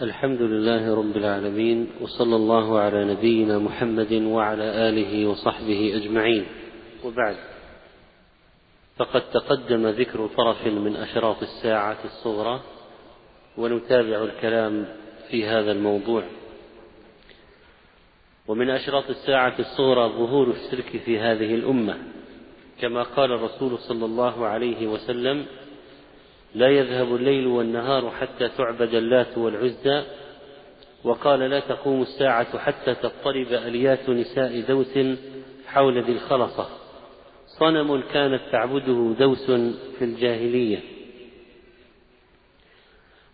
الحمد لله رب العالمين وصلى الله على نبينا محمد وعلى آله وصحبه أجمعين. وبعد فقد تقدم ذكر طرف من أشراط الساعة الصغرى ونتابع الكلام في هذا الموضوع. ومن أشراط الساعة الصغرى ظهور الشرك في هذه الأمة كما قال الرسول صلى الله عليه وسلم لا يذهب الليل والنهار حتى تعبد اللات والعزى وقال لا تقوم الساعة حتى تضطرب أليات نساء دوس حول ذي الخلصة. صنم كانت تعبده دوس في الجاهلية.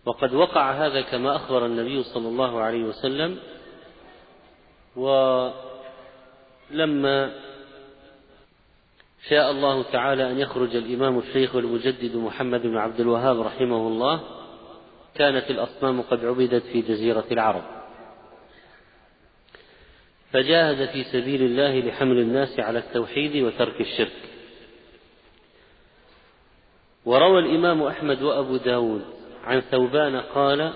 وقد وقع هذا كما أخبر النبي صلى الله عليه وسلم ولما شاء الله تعالى أن يخرج الإمام الشيخ المجدد محمد بن عبد الوهاب رحمه الله. كانت الأصنام قد عبدت في جزيرة العرب. فجاهد في سبيل الله لحمل الناس على التوحيد وترك الشرك. وروى الإمام أحمد وأبو داود عن ثوبان قال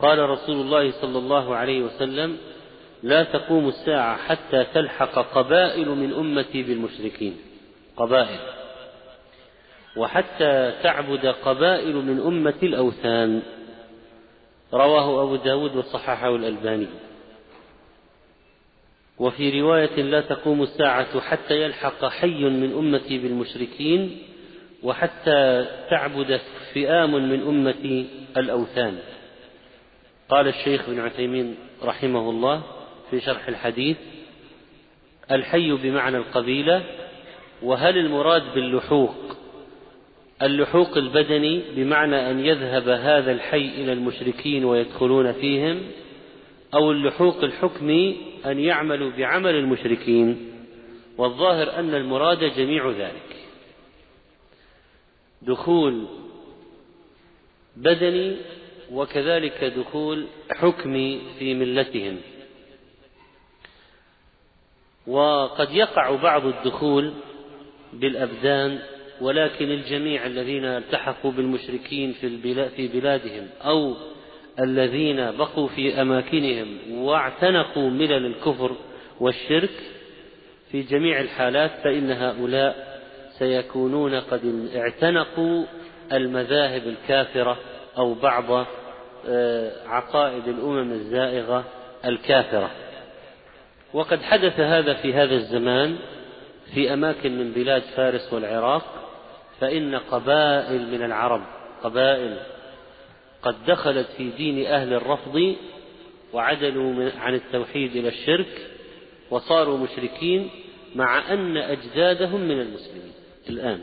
قال رسول الله صلى الله عليه وسلم لا تقوم الساعة حتى تلحق قبائل من أمتي بالمشركين. قبائل. وحتى تعبد قبائل من أمة الأوثان. رواه أبو داود وصححه الألباني. وفي رواية لا تقوم الساعة حتى يلحق حي من أمتي بالمشركين. وحتى تعبد فئام من أمة الأوثان. قال الشيخ بن عثيمين رحمه الله في شرح الحديث الحي بمعنى القبيلة وهل المراد باللحوق؟ اللحوق البدني بمعنى أن يذهب هذا الحي إلى المشركين ويدخلون فيهم أو اللحوق الحكمي أن يعملوا بعمل المشركين والظاهر أن المراد جميع ذلك. دخول بدني وكذلك دخول حكمي في ملتهم. وقد يقع بعض الدخول بالأبدان ولكن الجميع الذين التحقوا بالمشركين في في بلادهم أو الذين بقوا في أماكنهم واعتنقوا ملل الكفر والشرك في جميع الحالات فإن هؤلاء سيكونون قد اعتنقوا المذاهب الكافرة أو بعض آه، عقائد الأمم الزائغة الكافرة. وقد حدث هذا في هذا الزمان في أماكن من بلاد فارس والعراق فإن قبائل من العرب قبائل قد دخلت في دين أهل الرفض وعدلوا عن التوحيد إلى الشرك وصاروا مشركين مع أن أجدادهم من المسلمين. الآن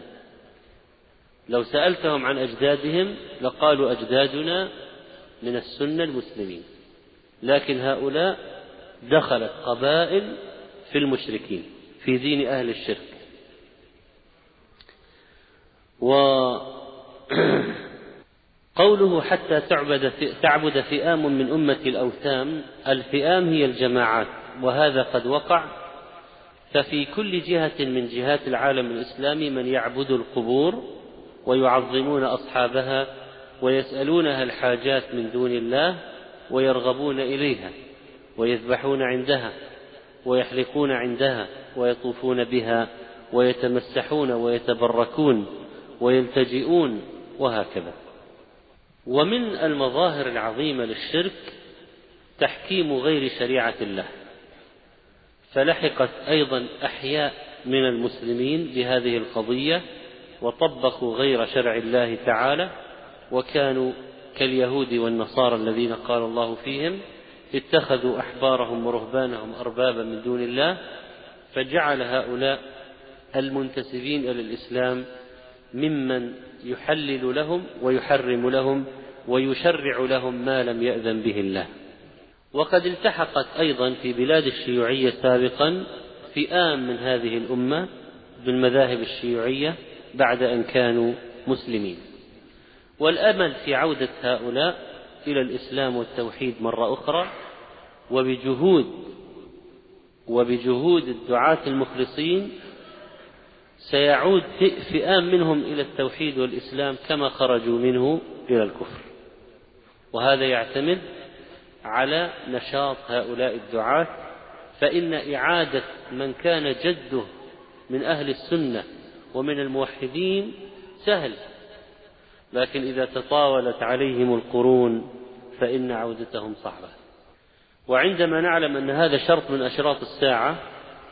لو سألتهم عن أجدادهم لقالوا أجدادنا من السنة المسلمين لكن هؤلاء دخلت قبائل في المشركين في دين أهل الشرك. وقوله حتى تعبد تعبد فئام من أمة الأوثان الفئام هي الجماعات وهذا قد وقع. ففي كل جهة من جهات العالم الإسلامي من يعبد القبور ويعظمون أصحابها ويسألونها الحاجات من دون الله ويرغبون إليها. ويذبحون عندها ويحلقون عندها ويطوفون بها ويتمسحون ويتبركون ويلتجئون وهكذا. ومن المظاهر العظيمة للشرك تحكيم غير شريعة الله. فلحقت أيضا أحياء من المسلمين بهذه القضية وطبقوا غير شرع الله تعالى وكانوا كاليهود والنصارى الذين قال الله فيهم اتخذوا أحبارهم ورهبانهم أربابا من دون الله فجعل هؤلاء المنتسبين إلى الإسلام ممن يحلل لهم ويحرم لهم ويشرع لهم ما لم يأذن به الله. وقد التحقت أيضا في بلاد الشيوعية سابقا فئام من هذه الأمة بالمذاهب الشيوعية بعد أن كانوا مسلمين. والأمل في عودة هؤلاء إلى الإسلام والتوحيد مرة أخرى وبجهود وبجهود الدعاة المخلصين سيعود فئام منهم إلى التوحيد والإسلام كما خرجوا منه إلى الكفر. وهذا يعتمد على نشاط هؤلاء الدعاة فإن إعادة من كان جده من أهل السنة ومن الموحدين سهل. لكن إذا تطاولت عليهم القرون فإن عودتهم صعبة. وعندما نعلم أن هذا شرط من أشراط الساعة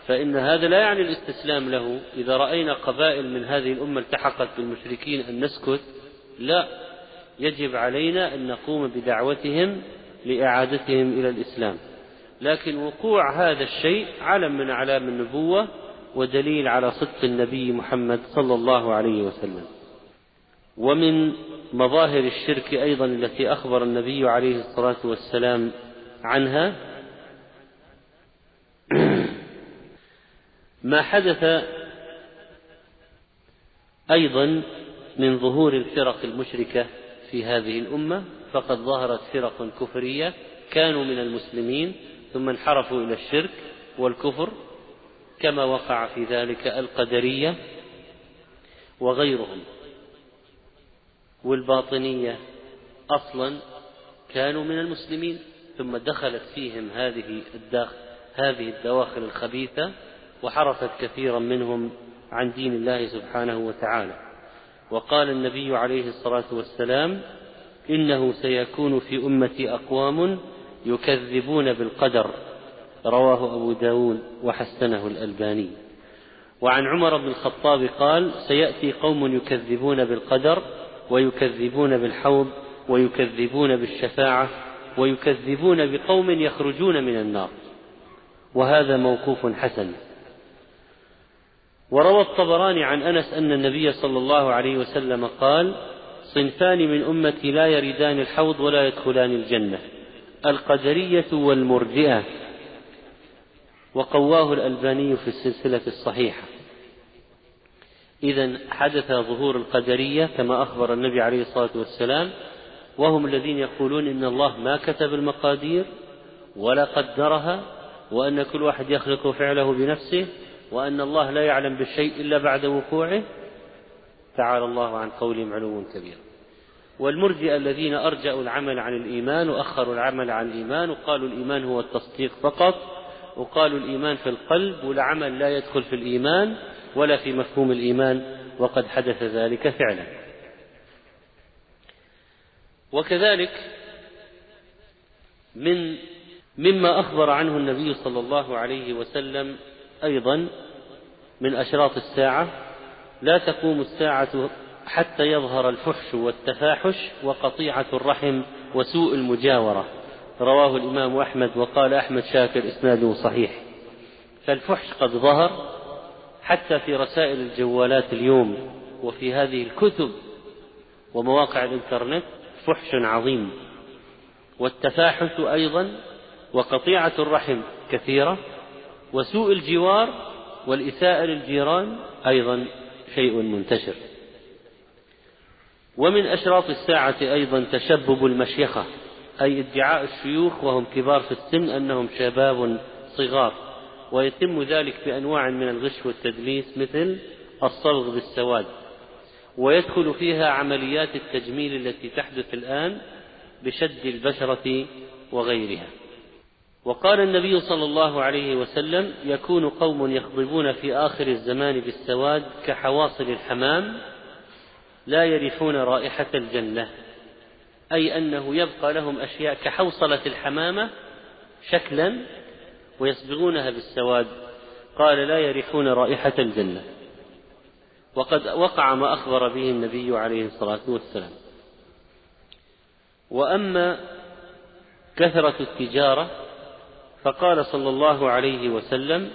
فإن هذا لا يعني الاستسلام له. إذا رأينا قبائل من هذه الأمة التحقت بالمشركين أن نسكت لا. يجب علينا أن نقوم بدعوتهم لإعادتهم إلى الإسلام. لكن وقوع هذا الشيء علم من أعلام النبوة ودليل على صدق النبي محمد صلى الله عليه وسلم. ومن مظاهر الشرك أيضا التي أخبر النبي عليه الصلاة والسلام عنها ما حدث أيضا من ظهور الفرق المشركة في هذه الأمة فقد ظهرت فرق كفرية كانوا من المسلمين ثم انحرفوا إلى الشرك والكفر كما وقع في ذلك القدرية وغيرهم. والباطنية أصلا كانوا من المسلمين ثم دخلت فيهم هذه هذه الدواخل الخبيثة وحرفت كثيرا منهم عن دين الله سبحانه وتعالى. وقال النبي عليه الصلاة والسلام إنه سيكون في أمتي أقوام يكذبون بالقدر. رواه أبو داود وحسنه الألباني. وعن عمر بن الخطاب قال سيأتي قوم يكذبون بالقدر ويكذبون بالحوض ويكذبون بالشفاعة ويكذبون بقوم يخرجون من النار. وهذا موقوف حسن. وروى الطبراني عن أنس أن النبي صلى الله عليه وسلم قال صنفان من أمتي لا يردان الحوض ولا يدخلان الجنة. القدرية والمرجئة. وقواه الألباني في السلسلة الصحيحة. إذا حدث ظهور القدرية كما أخبر النبي عليه الصلاة والسلام وهم الذين يقولون إن الله ما كتب المقادير ولا قدرها وأن كل واحد يخلق فعله بنفسه وأن الله لا يعلم بالشيء إلا بعد وقوعه تعالى الله عن قولهم علو كبير والمرجئة الذين أرجأوا العمل عن الإيمان وأخروا العمل عن الإيمان وقالوا الإيمان هو التصديق فقط وقالوا الإيمان في القلب والعمل لا يدخل في الإيمان ولا في مفهوم الإيمان وقد حدث ذلك فعلا. وكذلك من مما أخبر عنه النبي صلى الله عليه وسلم أيضا من أشراط الساعة لا تقوم الساعة حتى يظهر الفحش والتفاحش وقطيعة الرحم وسوء المجاورة. رواه الإمام أحمد وقال أحمد شاكر إسناده صحيح. فالفحش قد ظهر حتى في رسائل الجوالات اليوم وفي هذه الكتب ومواقع الإنترنت فحش عظيم. والتفاحش أيضا وقطيعة الرحم كثيرة وسوء الجوار والإساءة للجيران أيضا شيء منتشر. ومن أشراط الساعة أيضا تشبب المشيخة أي ادعاء الشيوخ وهم كبار في السن أنهم شباب صغار. ويتم ذلك بأنواع من الغش والتدليس مثل الصلغ بالسواد ويدخل فيها عمليات التجميل التي تحدث الآن بشد البشرة وغيرها. وقال النبي صلى الله عليه وسلم يكون قوم يخضبون في آخر الزمان بالسواد كحواصل الحمام لا يرثون رائحة الجنة أي أنه يبقى لهم أشياء كحوصلة الحمامة شكلا ويصبغونها بالسواد. قال لا يرثون رائحة الجنة. وقد وقع ما أخبر به النبي عليه الصلاة والسلام. وأما كثرة التجارة فقال صلى الله عليه وسلم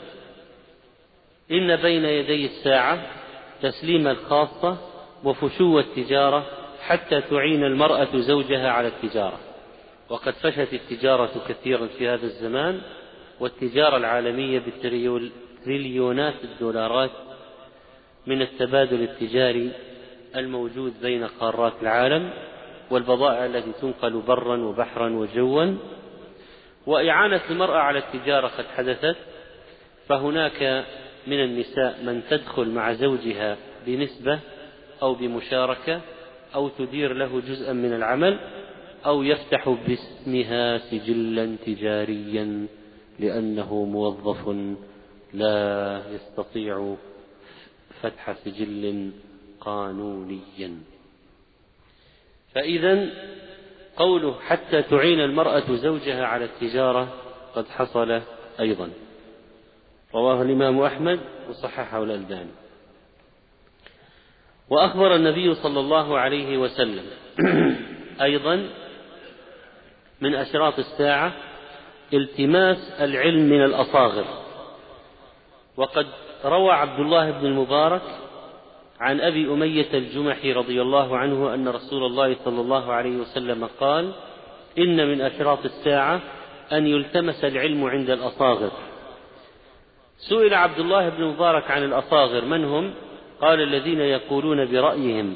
إن بين يدي الساعة تسليم الخاصة وفشو التجارة حتى تعين المرأة زوجها على التجارة. وقد فشت التجارة كثيرا في هذا الزمان والتجارة العالمية بالتريليونات الدولارات من التبادل التجاري الموجود بين قارات العالم والبضائع التي تنقل برا وبحرا وجوا. وإعانة المرأة على التجارة قد حدثت فهناك من النساء من تدخل مع زوجها بنسبة أو بمشاركة أو تدير له جزءا من العمل أو يفتح باسمها سجلا تجاريا. لأنه موظف لا يستطيع فتح سجل قانونيا. فإذا قوله حتى تعين المرأة زوجها على التجارة قد حصل أيضا. رواه الإمام أحمد وصححه الألباني. وأخبر النبي صلى الله عليه وسلم أيضا من أشراط الساعة التماس العلم من الأصاغر. وقد روى عبد الله بن المبارك عن أبي أمية الجمحي رضي الله عنه أن رسول الله صلى الله عليه وسلم قال إن من أشراط الساعة أن يلتمس العلم عند الأصاغر. سئل عبد الله بن مبارك عن الأصاغر من هم؟ قال الذين يقولون برأيهم.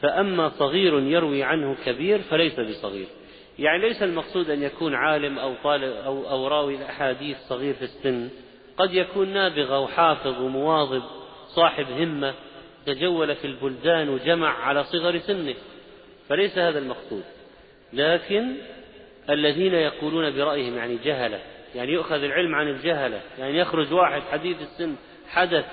فأما صغير يروي عنه كبير فليس بصغير. يعني ليس المقصود أن يكون عالم أو طالب أو, أو راوي الأحاديث صغير في السن. قد يكون نابغة وحافظ ومواظب صاحب همة تجول في البلدان وجمع على صغر سنه. فليس هذا المقصود. لكن الذين يقولون برأيهم يعني جهلة يعني يؤخذ العلم عن الجهلة يعني يخرج واحد حديث السن حدث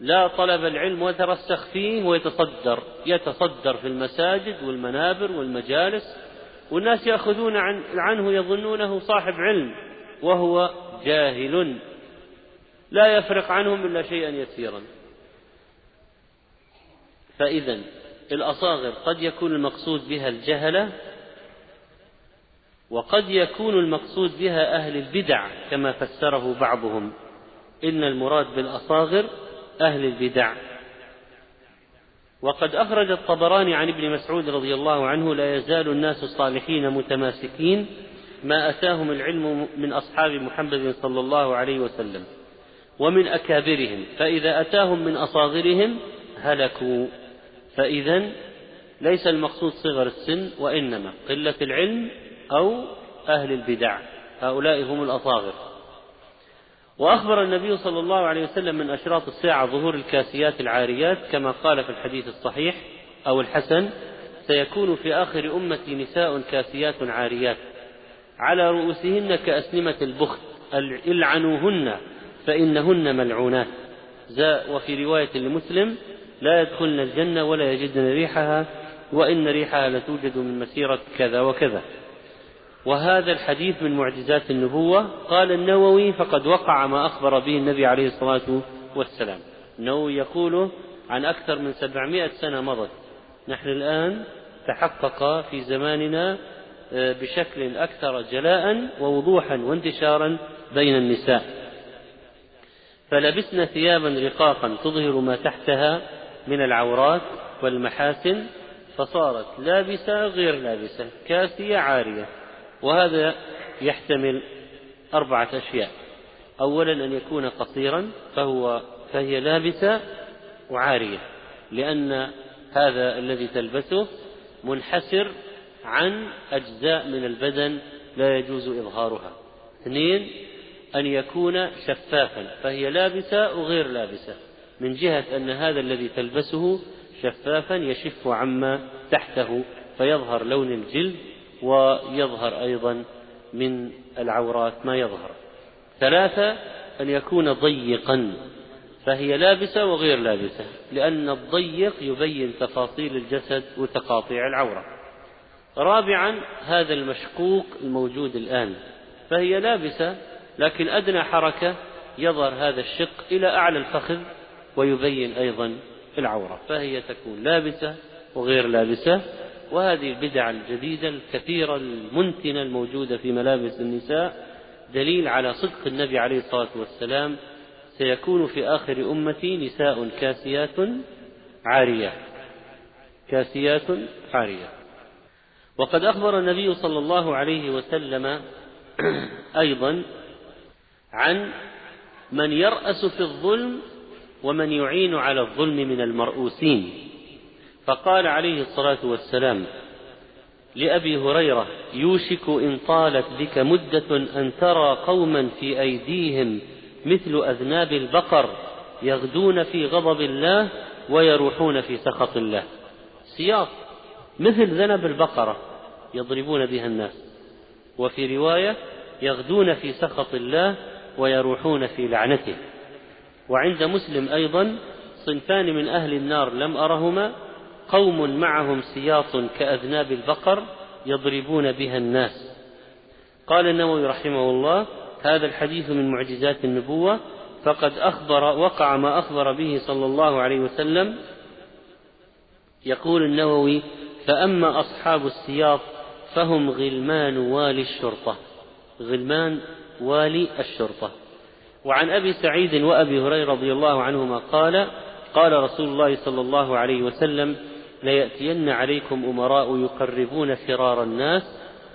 لا طلب العلم وترسخ فيه ويتصدر. يتصدر في المساجد والمنابر والمجالس والناس يأخذون عن عنه يظنونه صاحب علم وهو جاهل. لا يفرق عنهم إلا شيئا يسيرا. فإذا الأصاغر قد يكون المقصود بها الجهلة وقد يكون المقصود بها أهل البدع كما فسره بعضهم. إن المراد بالأصاغر أهل البدع. وقد أخرج الطبراني عن ابن مسعود رضي الله عنه لا يزال الناس الصالحين متماسكين ما أتاهم العلم من أصحاب محمد صلى الله عليه وسلم ومن أكابرهم فإذا أتاهم من أصاغرهم هلكوا. فإذا ليس المقصود صغر السن وإنما قلة العلم أو أهل البدع. هؤلاء هم الأصاغر. وأخبر النبي صلى الله عليه وسلم من أشراط الساعة ظهور الكاسيات العاريات كما قال في الحديث الصحيح أو الحسن سيكون في آخر أمتي نساء كاسيات عاريات على رؤوسهن كأسنمة البخت العنوهن فإنهن ملعونات. وفي رواية لمسلم لا يدخلن الجنة ولا يجدن ريحها وإن ريحها لتوجد من مسيرة كذا وكذا. وهذا الحديث من معجزات النبوة. قال النووي فقد وقع ما أخبر به النبي عليه الصلاة والسلام. النووي يقول عن أكثر من سبعمائة سنة مضت نحن الآن تحقق في زماننا آه، بشكل أكثر جلاء ووضوحا وانتشارا بين النساء. فلبسن ثيابا رقاقا تظهر ما تحتها من العورات والمحاسن فصارت لابسة غير لابسة كاسية عارية. وهذا يحتمل أربعة أشياء. أولا أن يكون قصيرا فهو فهي لابسة وعارية لأن هذا الذي تلبسه منحسر عن أجزاء من البدن لا يجوز إظهارها. اثنين أن يكون شفافا فهي لابسة وغير لابسة من جهة أن هذا الذي تلبسه شفافا يشف عما تحته فيظهر لون الجلد ويظهر أيضا من العورات ما يظهر. ثلاثة أن يكون ضيقا فهي لابسة وغير لابسة لأن الضيق يبين تفاصيل الجسد وتقاطيع العورة. رابعا هذا المشقوق الموجود الآن فهي لابسة لكن أدنى حركة يظهر هذا الشق إلى أعلى الفخذ ويبين أيضا العورة فهي تكون لابسة وغير لابسة. وهذه البدع الجديدة الكثيرة المنتنة الموجودة في ملابس النساء دليل على صدق النبي عليه الصلاة والسلام سيكون في آخر أمتي نساء كاسيات عاريات كاسيات عاريات وقد أخبر النبي صلى الله عليه وسلم أيضا عن من يرأس في الظلم ومن يعين على الظلم من المرؤوسين. فقال عليه الصلاة والسلام لأبي هريرة يوشك إن طالت بك مدة أن ترى قوما في أيديهم مثل أذناب البقر يغدون في غضب الله ويروحون في سخط الله. سياق مثل ذنب البقرة يضربون بها الناس وفي رواية يغدون في سخط الله ويروحون في لعنته. وعند مسلم أيضا صنفان من أهل النار لم أرهما قوم معهم سياط كأذناب البقر يضربون بها الناس. قال النووي رحمه الله هذا الحديث من معجزات النبوة فقد أخبر وقع ما أخبر به صلى الله عليه وسلم. يقول النووي فأما أصحاب السياط فهم غلمان والي الشرطة. غلمان والي الشرطة. وعن أبي سعيد وأبي هريرة رضي الله عنهما قال قال رسول الله صلى الله عليه وسلم ليأتين عليكم أمراء يقربون فرار الناس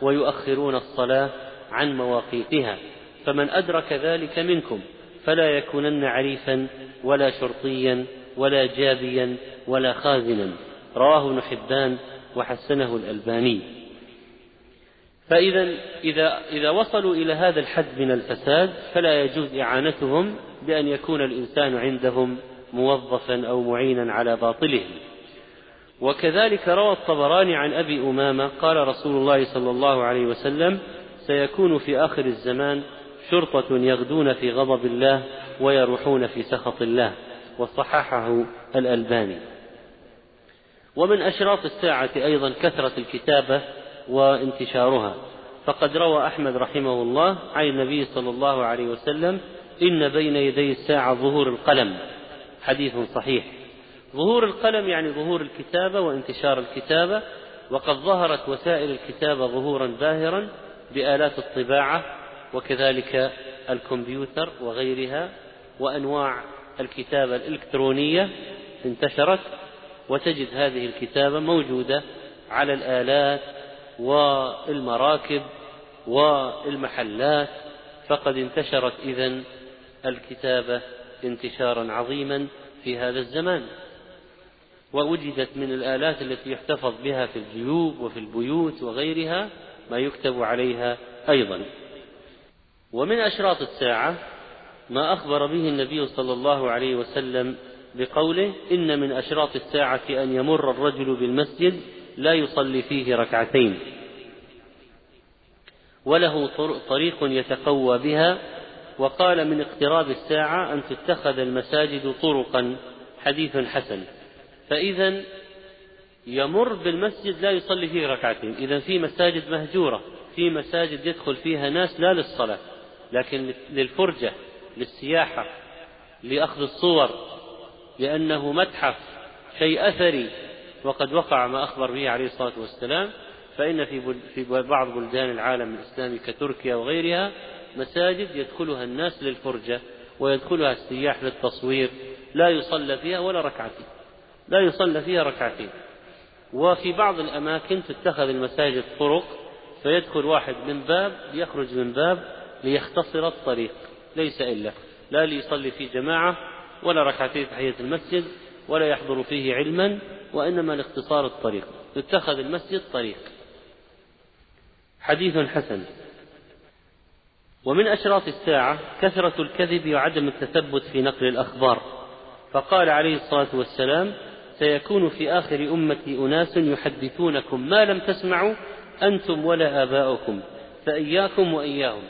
ويؤخرون الصلاة عن مواقيتها. فمن أدرك ذلك منكم فلا يكونن عريفا ولا شرطيا ولا جابيا ولا خازنا. رواه ابن حبان وحسنه الألباني. فإذا إذا إذا وصلوا إلى هذا الحد من الفساد فلا يجوز إعانتهم بأن يكون الإنسان عندهم موظفا أو معينا على باطلهم وكذلك روى الطبراني عن أبي أمامة قال رسول الله صلى الله عليه وسلم سيكون في آخر الزمان شرطة يغدون في غضب الله ويروحون في سخط الله وصححه الألباني. ومن أشراط الساعة أيضا كثرة الكتابة وانتشارها. فقد روى أحمد رحمه الله عن النبي صلى الله عليه وسلم إن بين يدي الساعة ظهور القلم. حديث صحيح. ظهور القلم يعني ظهور الكتابة وانتشار الكتابة وقد ظهرت وسائل الكتابة ظهورا باهرا بآلات الطباعة وكذلك الكمبيوتر وغيرها وأنواع الكتابة الإلكترونية انتشرت وتجد هذه الكتابة موجودة على الآلات والمراكب والمحلات فقد انتشرت إذن الكتابة انتشارا عظيما في هذا الزمان. ووجدت من الآلات التي يحتفظ بها في الجيوب وفي البيوت وغيرها ما يكتب عليها أيضا. ومن أشراط الساعة ما أخبر به النبي صلى الله عليه وسلم بقوله إن من أشراط الساعة أن يمر الرجل بالمسجد لا يصلي فيه ركعتين. وله طريق يتقوى بها وقال من اقتراب الساعة أن تتخذ المساجد طرقا حديث حسن. فإذا يمر بالمسجد لا يصلي فيه ركعتين. إذا في مساجد مهجورة في مساجد يدخل فيها ناس لا للصلاة لكن للفرجة للسياحة لأخذ الصور لأنه متحف شيء أثري وقد وقع ما أخبر به عليه الصلاة والسلام فإن في في بعض بلدان العالم الإسلامي كتركيا وغيرها مساجد يدخلها الناس للفرجة ويدخلها السياح للتصوير لا يصلى فيها ولا ركعتين. لا يصلى فيها ركعتين. وفي بعض الأماكن تتخذ المساجد طرق فيدخل واحد من باب يخرج من باب ليختصر الطريق ليس إلا لا ليصلي في جماعة ولا ركعتين تحية المسجد ولا يحضر فيه علما وإنما لاختصار الطريق. يتخذ المسجد طريق. حديث حسن. ومن أشراط الساعة كثرة الكذب وعدم التثبت في نقل الأخبار. فقال عليه الصلاة والسلام سيكون في آخر أمتي أناس يحدثونكم ما لم تسمعوا أنتم ولا آباؤكم فإياكم وإياهم.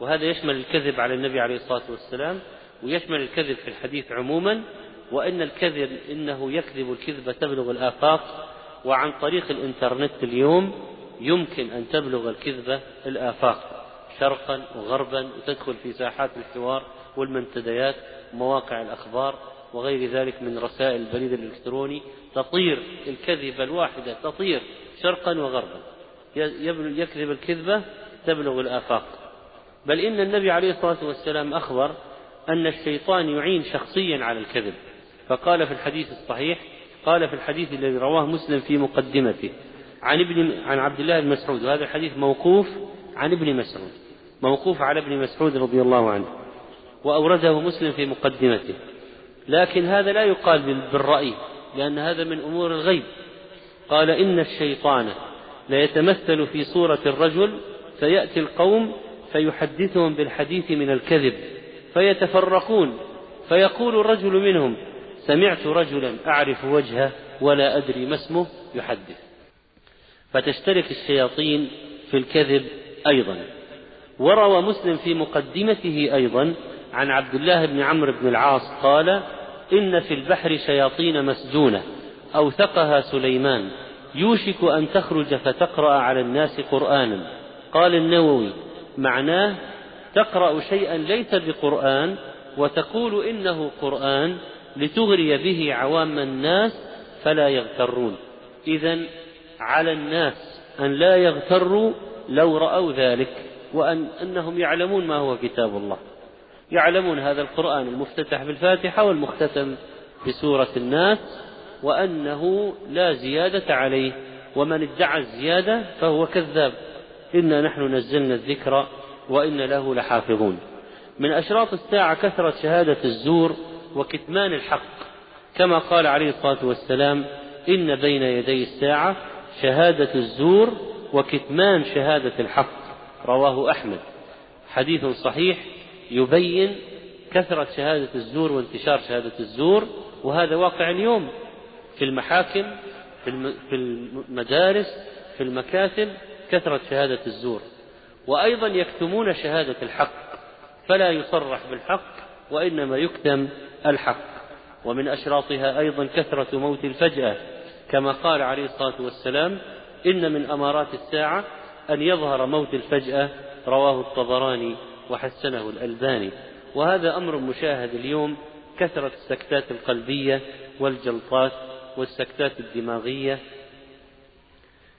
وهذا يشمل الكذب على النبي عليه الصلاة والسلام ويشمل الكذب في الحديث عموما وأن الكذب إنه يكذب الكذبة تبلغ الآفاق. وعن طريق الإنترنت اليوم يمكن أن تبلغ الكذبة الآفاق شرقا وغربا وتدخل في ساحات الحوار والمنتديات ومواقع الأخبار وغير ذلك من رسائل البريد الإلكتروني تطير الكذبة الواحدة تطير شرقا وغربا. يكذب الكذبة تبلغ الآفاق. بل إن النبي عليه الصلاة والسلام أخبر أن الشيطان يعين شخصيا على الكذب. فقال في الحديث الصحيح قال في الحديث الذي رواه مسلم في مقدمته عن ابن عن عبد الله بن مسعود. وهذا الحديث موقوف عن ابن مسعود موقوف على ابن مسعود رضي الله عنه وأورده مسلم في مقدمته. لكن هذا لا يقال بالرأي لأن هذا من أمور الغيب. قال إن الشيطان ليتمثل في صورة الرجل فيأتي القوم فيحدثهم بالحديث من الكذب فيتفرقون فيقول الرجل منهم سمعت رجلا أعرف وجهه ولا أدري ما اسمه يحدث. فتشترك الشياطين في الكذب أيضا. وروى مسلم في مقدمته أيضا عن عبد الله بن عمرو بن العاص قال إن في البحر شياطين مسجونة أوثقها سليمان يوشك أن تخرج فتقرأ على الناس قرآنا. قال النووي معناه تقرأ شيئا ليس بقرآن وتقول إنه قرآن لتغري به عوام الناس فلا يغترون. إذا على الناس أن لا يغتروا لو رأوا ذلك وأن أنهم يعلمون ما هو كتاب الله. يعلمون هذا القرآن المفتتح بالفاتحة والمختتم بسورة الناس وأنه لا زيادة عليه ومن ادعى الزيادة فهو كذاب. إنا نحن نزلنا الذكر وإن له لحافظون. من أشراط الساعة كثرة شهادة الزور وكتمان الحق. كما قال عليه الصلاة والسلام إن بين يدي الساعة شهادة الزور وكتمان شهادة الحق. رواه أحمد. حديث صحيح يبين كثرة شهادة الزور وانتشار شهادة الزور وهذا واقع اليوم في المحاكم في المدارس في المكاتب كثرة شهادة الزور. وأيضا يكتمون شهادة الحق فلا يصرح بالحق وإنما يكتم الحق. ومن أشراطها أيضا كثرة موت الفجأة كما قال عليه الصلاة والسلام إن من أمارات الساعة أن يظهر موت الفجأة رواه الطبراني. وحسنه الألباني. وهذا أمر مشاهد اليوم كثرة السكتات القلبية والجلطات والسكتات الدماغية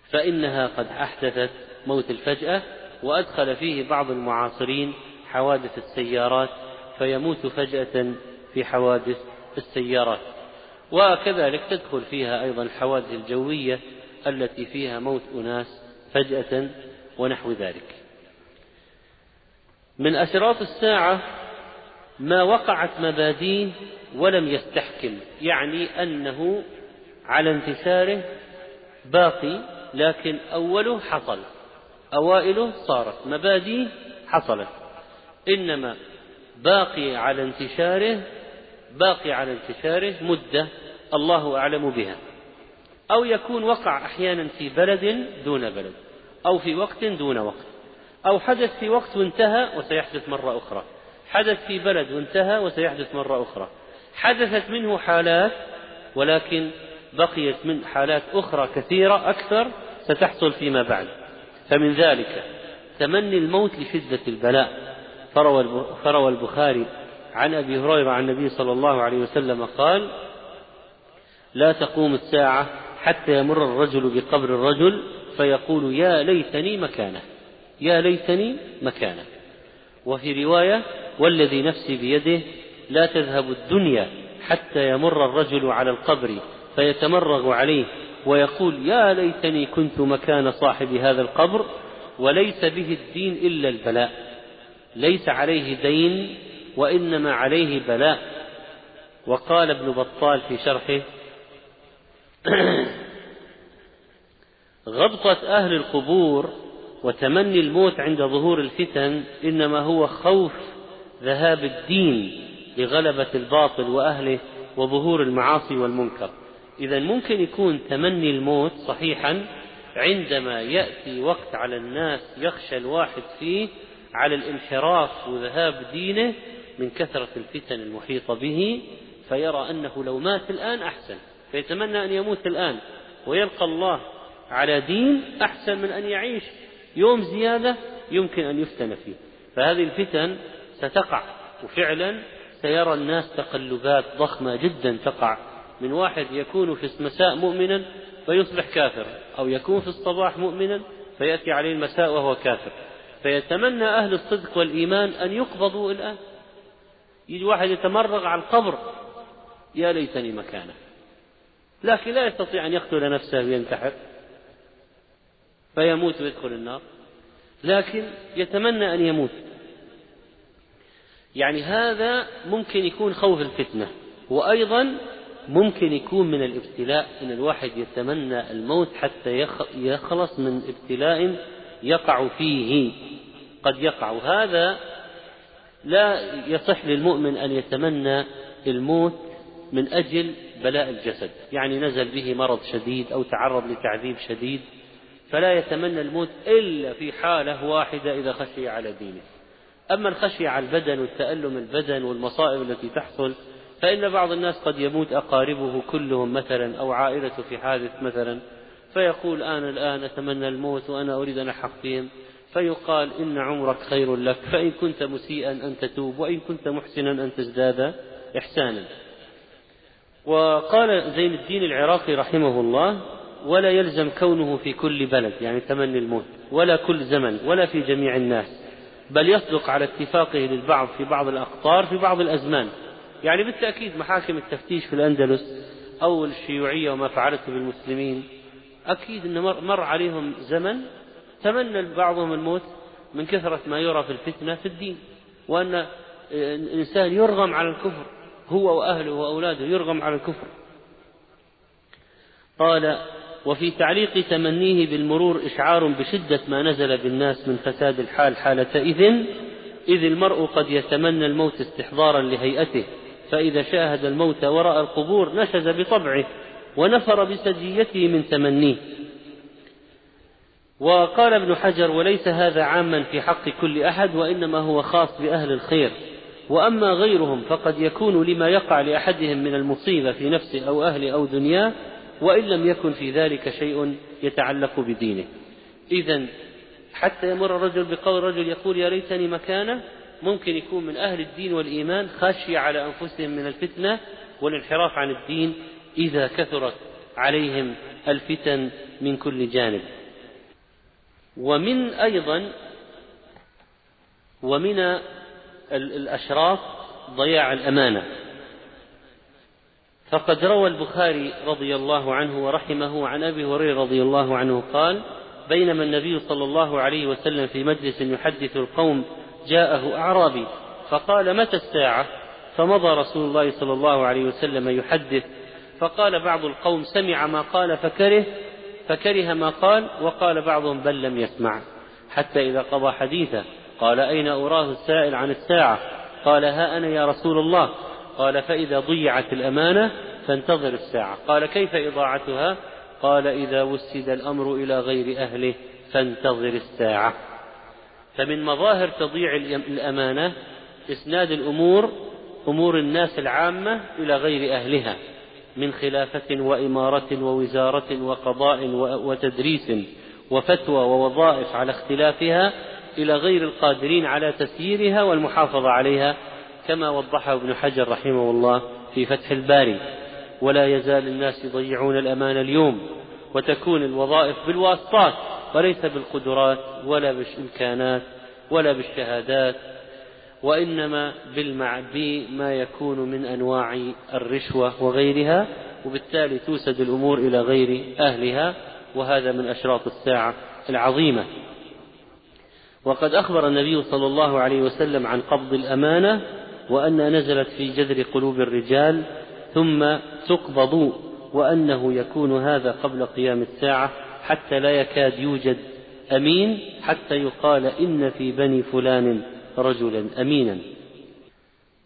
فإنها قد أحدثت موت الفجأة وأدخل فيه بعض المعاصرين حوادث السيارات فيموت فجأة في حوادث السيارات. وكذلك تدخل فيها أيضا الحوادث الجوية التي فيها موت أناس فجأة ونحو ذلك. من أشراط الساعة ما وقعت مباديه ولم يستحكم يعني أنه على انتشاره باقي لكن أوله حصل أوائله صارت مبادئ حصلت. إنما باقي على انتشاره باقي على انتشاره مدة الله أعلم بها. أو يكون وقع أحيانا في بلد دون بلد أو في وقت دون وقت. أو حدث في وقت وانتهى وسيحدث مرة أخرى. حدث في بلد وانتهى وسيحدث مرة أخرى. حدثت منه حالات ولكن بقيت من حالات أخرى كثيرة أكثر ستحصل فيما بعد. فمن ذلك تمني الموت لشدة البلاء. فروى البخاري عن أبي هريرة عن النبي صلى الله عليه وسلم قال لا تقوم الساعة حتى يمر الرجل بقبر الرجل فيقول يا ليتني مكانه. يا ليتني مكانه وفي رواية والذي نفسي بيده لا تذهب الدنيا حتى يمر الرجل على القبر فيتمرغ عليه ويقول يا ليتني كنت مكان صاحب هذا القبر وليس به الدين إلا البلاء. ليس عليه دين وإنما عليه بلاء. وقال ابن بطال في شرحه غبطة أهل القبور وتمني الموت عند ظهور الفتن إنما هو خوف ذهاب الدين لغلبة الباطل وأهله وظهور المعاصي والمنكر. إذا ممكن يكون تمني الموت صحيحا عندما يأتي وقت على الناس يخشى الواحد فيه على الانحراف وذهاب دينه من كثرة الفتن المحيطة به فيرى أنه لو مات الآن أحسن فيتمنى أن يموت الآن ويلقى الله على دين أحسن من أن يعيش يوم زيادة يمكن أن يفتن فيه. فهذه الفتن ستقع وفعلا سيرى الناس تقلبات ضخمة جدا تقع. من واحد يكون في المساء مؤمنا فيصبح كافرا أو يكون في الصباح مؤمنا فيأتي عليه المساء وهو كافر. فيتمنى أهل الصدق والإيمان أن يقبضوا الآن. يجي واحد يتمرغ على القبر يا ليتني مكانه. لكن لا يستطيع أن يقتل نفسه وينتحر. فيموت ويدخل النار. لكن يتمنى أن يموت. يعني هذا ممكن يكون خوف الفتنة وأيضا ممكن يكون من الابتلاء أن الواحد يتمنى الموت حتى يخلص من ابتلاء يقع فيه. قد يقع. هذا لا يصح للمؤمن أن يتمنى الموت من أجل بلاء الجسد. يعني نزل به مرض شديد أو تعرض لتعذيب شديد. فلا يتمنى الموت إلا في حالة واحدة إذا خشي على دينه. أما الخشية على البدن والتألم البدن والمصائب التي تحصل فإن بعض الناس قد يموت أقاربه كلهم مثلا أو عائلته في حادث مثلا فيقول أنا الآن أتمنى الموت وأنا أريد أن أحق بهم. فيقال إن عمرك خير لك فإن كنت مسيئا أن تتوب وإن كنت محسنا أن تزداد إحسانا. وقال زين الدين العراقي رحمه الله ولا يلزم كونه في كل بلد يعني تمني الموت ولا كل زمن ولا في جميع الناس بل يصدق على اتفاقه للبعض في بعض الأقطار في بعض الأزمان. يعني بالتأكيد محاكم التفتيش في الأندلس أو الشيوعية وما فعلته بالمسلمين أكيد أن مر عليهم زمن تمنى بعضهم الموت من كثرة ما يرى في الفتنة في الدين. وأن الإنسان يرغم على الكفر هو وأهله وأولاده يرغم على الكفر. قال وفي تعليق تمنيه بالمرور إشعار بشدة ما نزل بالناس من فساد الحال حالة إذن إذ المرء قد يتمنى الموت استحضارا لهيئته فإذا شاهد الموت وراء القبور نشز بطبعه ونفر بسجيته من تمنيه. وقال ابن حجر وليس هذا عاما في حق كل أحد وإنما هو خاص بأهل الخير. وأما غيرهم فقد يكون لما يقع لأحدهم من المصيبة في نفسه أو أهله أو دنياه وإن لم يكن في ذلك شيء يتعلق بدينه. إذا حتى يمر الرجل بقول رجل يقول يا ليتني مكانه ممكن يكون من أهل الدين والإيمان خشية على أنفسهم من الفتنة والانحراف عن الدين إذا كثرت عليهم الفتن من كل جانب. ومن أيضا ومن الأشراف ضياع الأمانة. فقد روى البخاري رضي الله عنه ورحمه عن أبي هريرة رضي الله عنه قال بينما النبي صلى الله عليه وسلم في مجلس يحدث القوم جاءه أعرابي فقال متى الساعة؟ فمضى رسول الله صلى الله عليه وسلم يحدث فقال بعض القوم سمع ما قال فكره فكره ما قال وقال بعضهم بل لم يسمع. حتى إذا قضى حديثه قال أين أراه السائل عن الساعة؟ قال ها أنا يا رسول الله. قال فإذا ضيعت الأمانة فانتظر الساعة. قال كيف إضاعتها؟ قال إذا وسد الأمر إلى غير أهله فانتظر الساعة. فمن مظاهر تضييع الأمانة إسناد الأمور أمور الناس العامة إلى غير أهلها من خلافة وإمارة ووزارة وقضاء وتدريس وفتوى ووظائف على اختلافها إلى غير القادرين على تسييرها والمحافظة عليها. كما وضحه ابن حجر رحمه الله في فتح الباري ولا يزال الناس يضيعون الأمان اليوم وتكون الوظائف بالواسطات وليس بالقدرات ولا بالإمكانات ولا بالشهادات وإنما بما يكون من أنواع الرشوة وغيرها وبالتالي توسد الأمور إلى غير أهلها وهذا من أشراط الساعة العظيمة. وقد أخبر النبي صلى الله عليه وسلم عن قبض الأمانة وأنها نزلت في جذر قلوب الرجال ثم تقبض وأنه يكون هذا قبل قيام الساعة حتى لا يكاد يوجد أمين حتى يقال إن في بني فلان رجلا أمينا.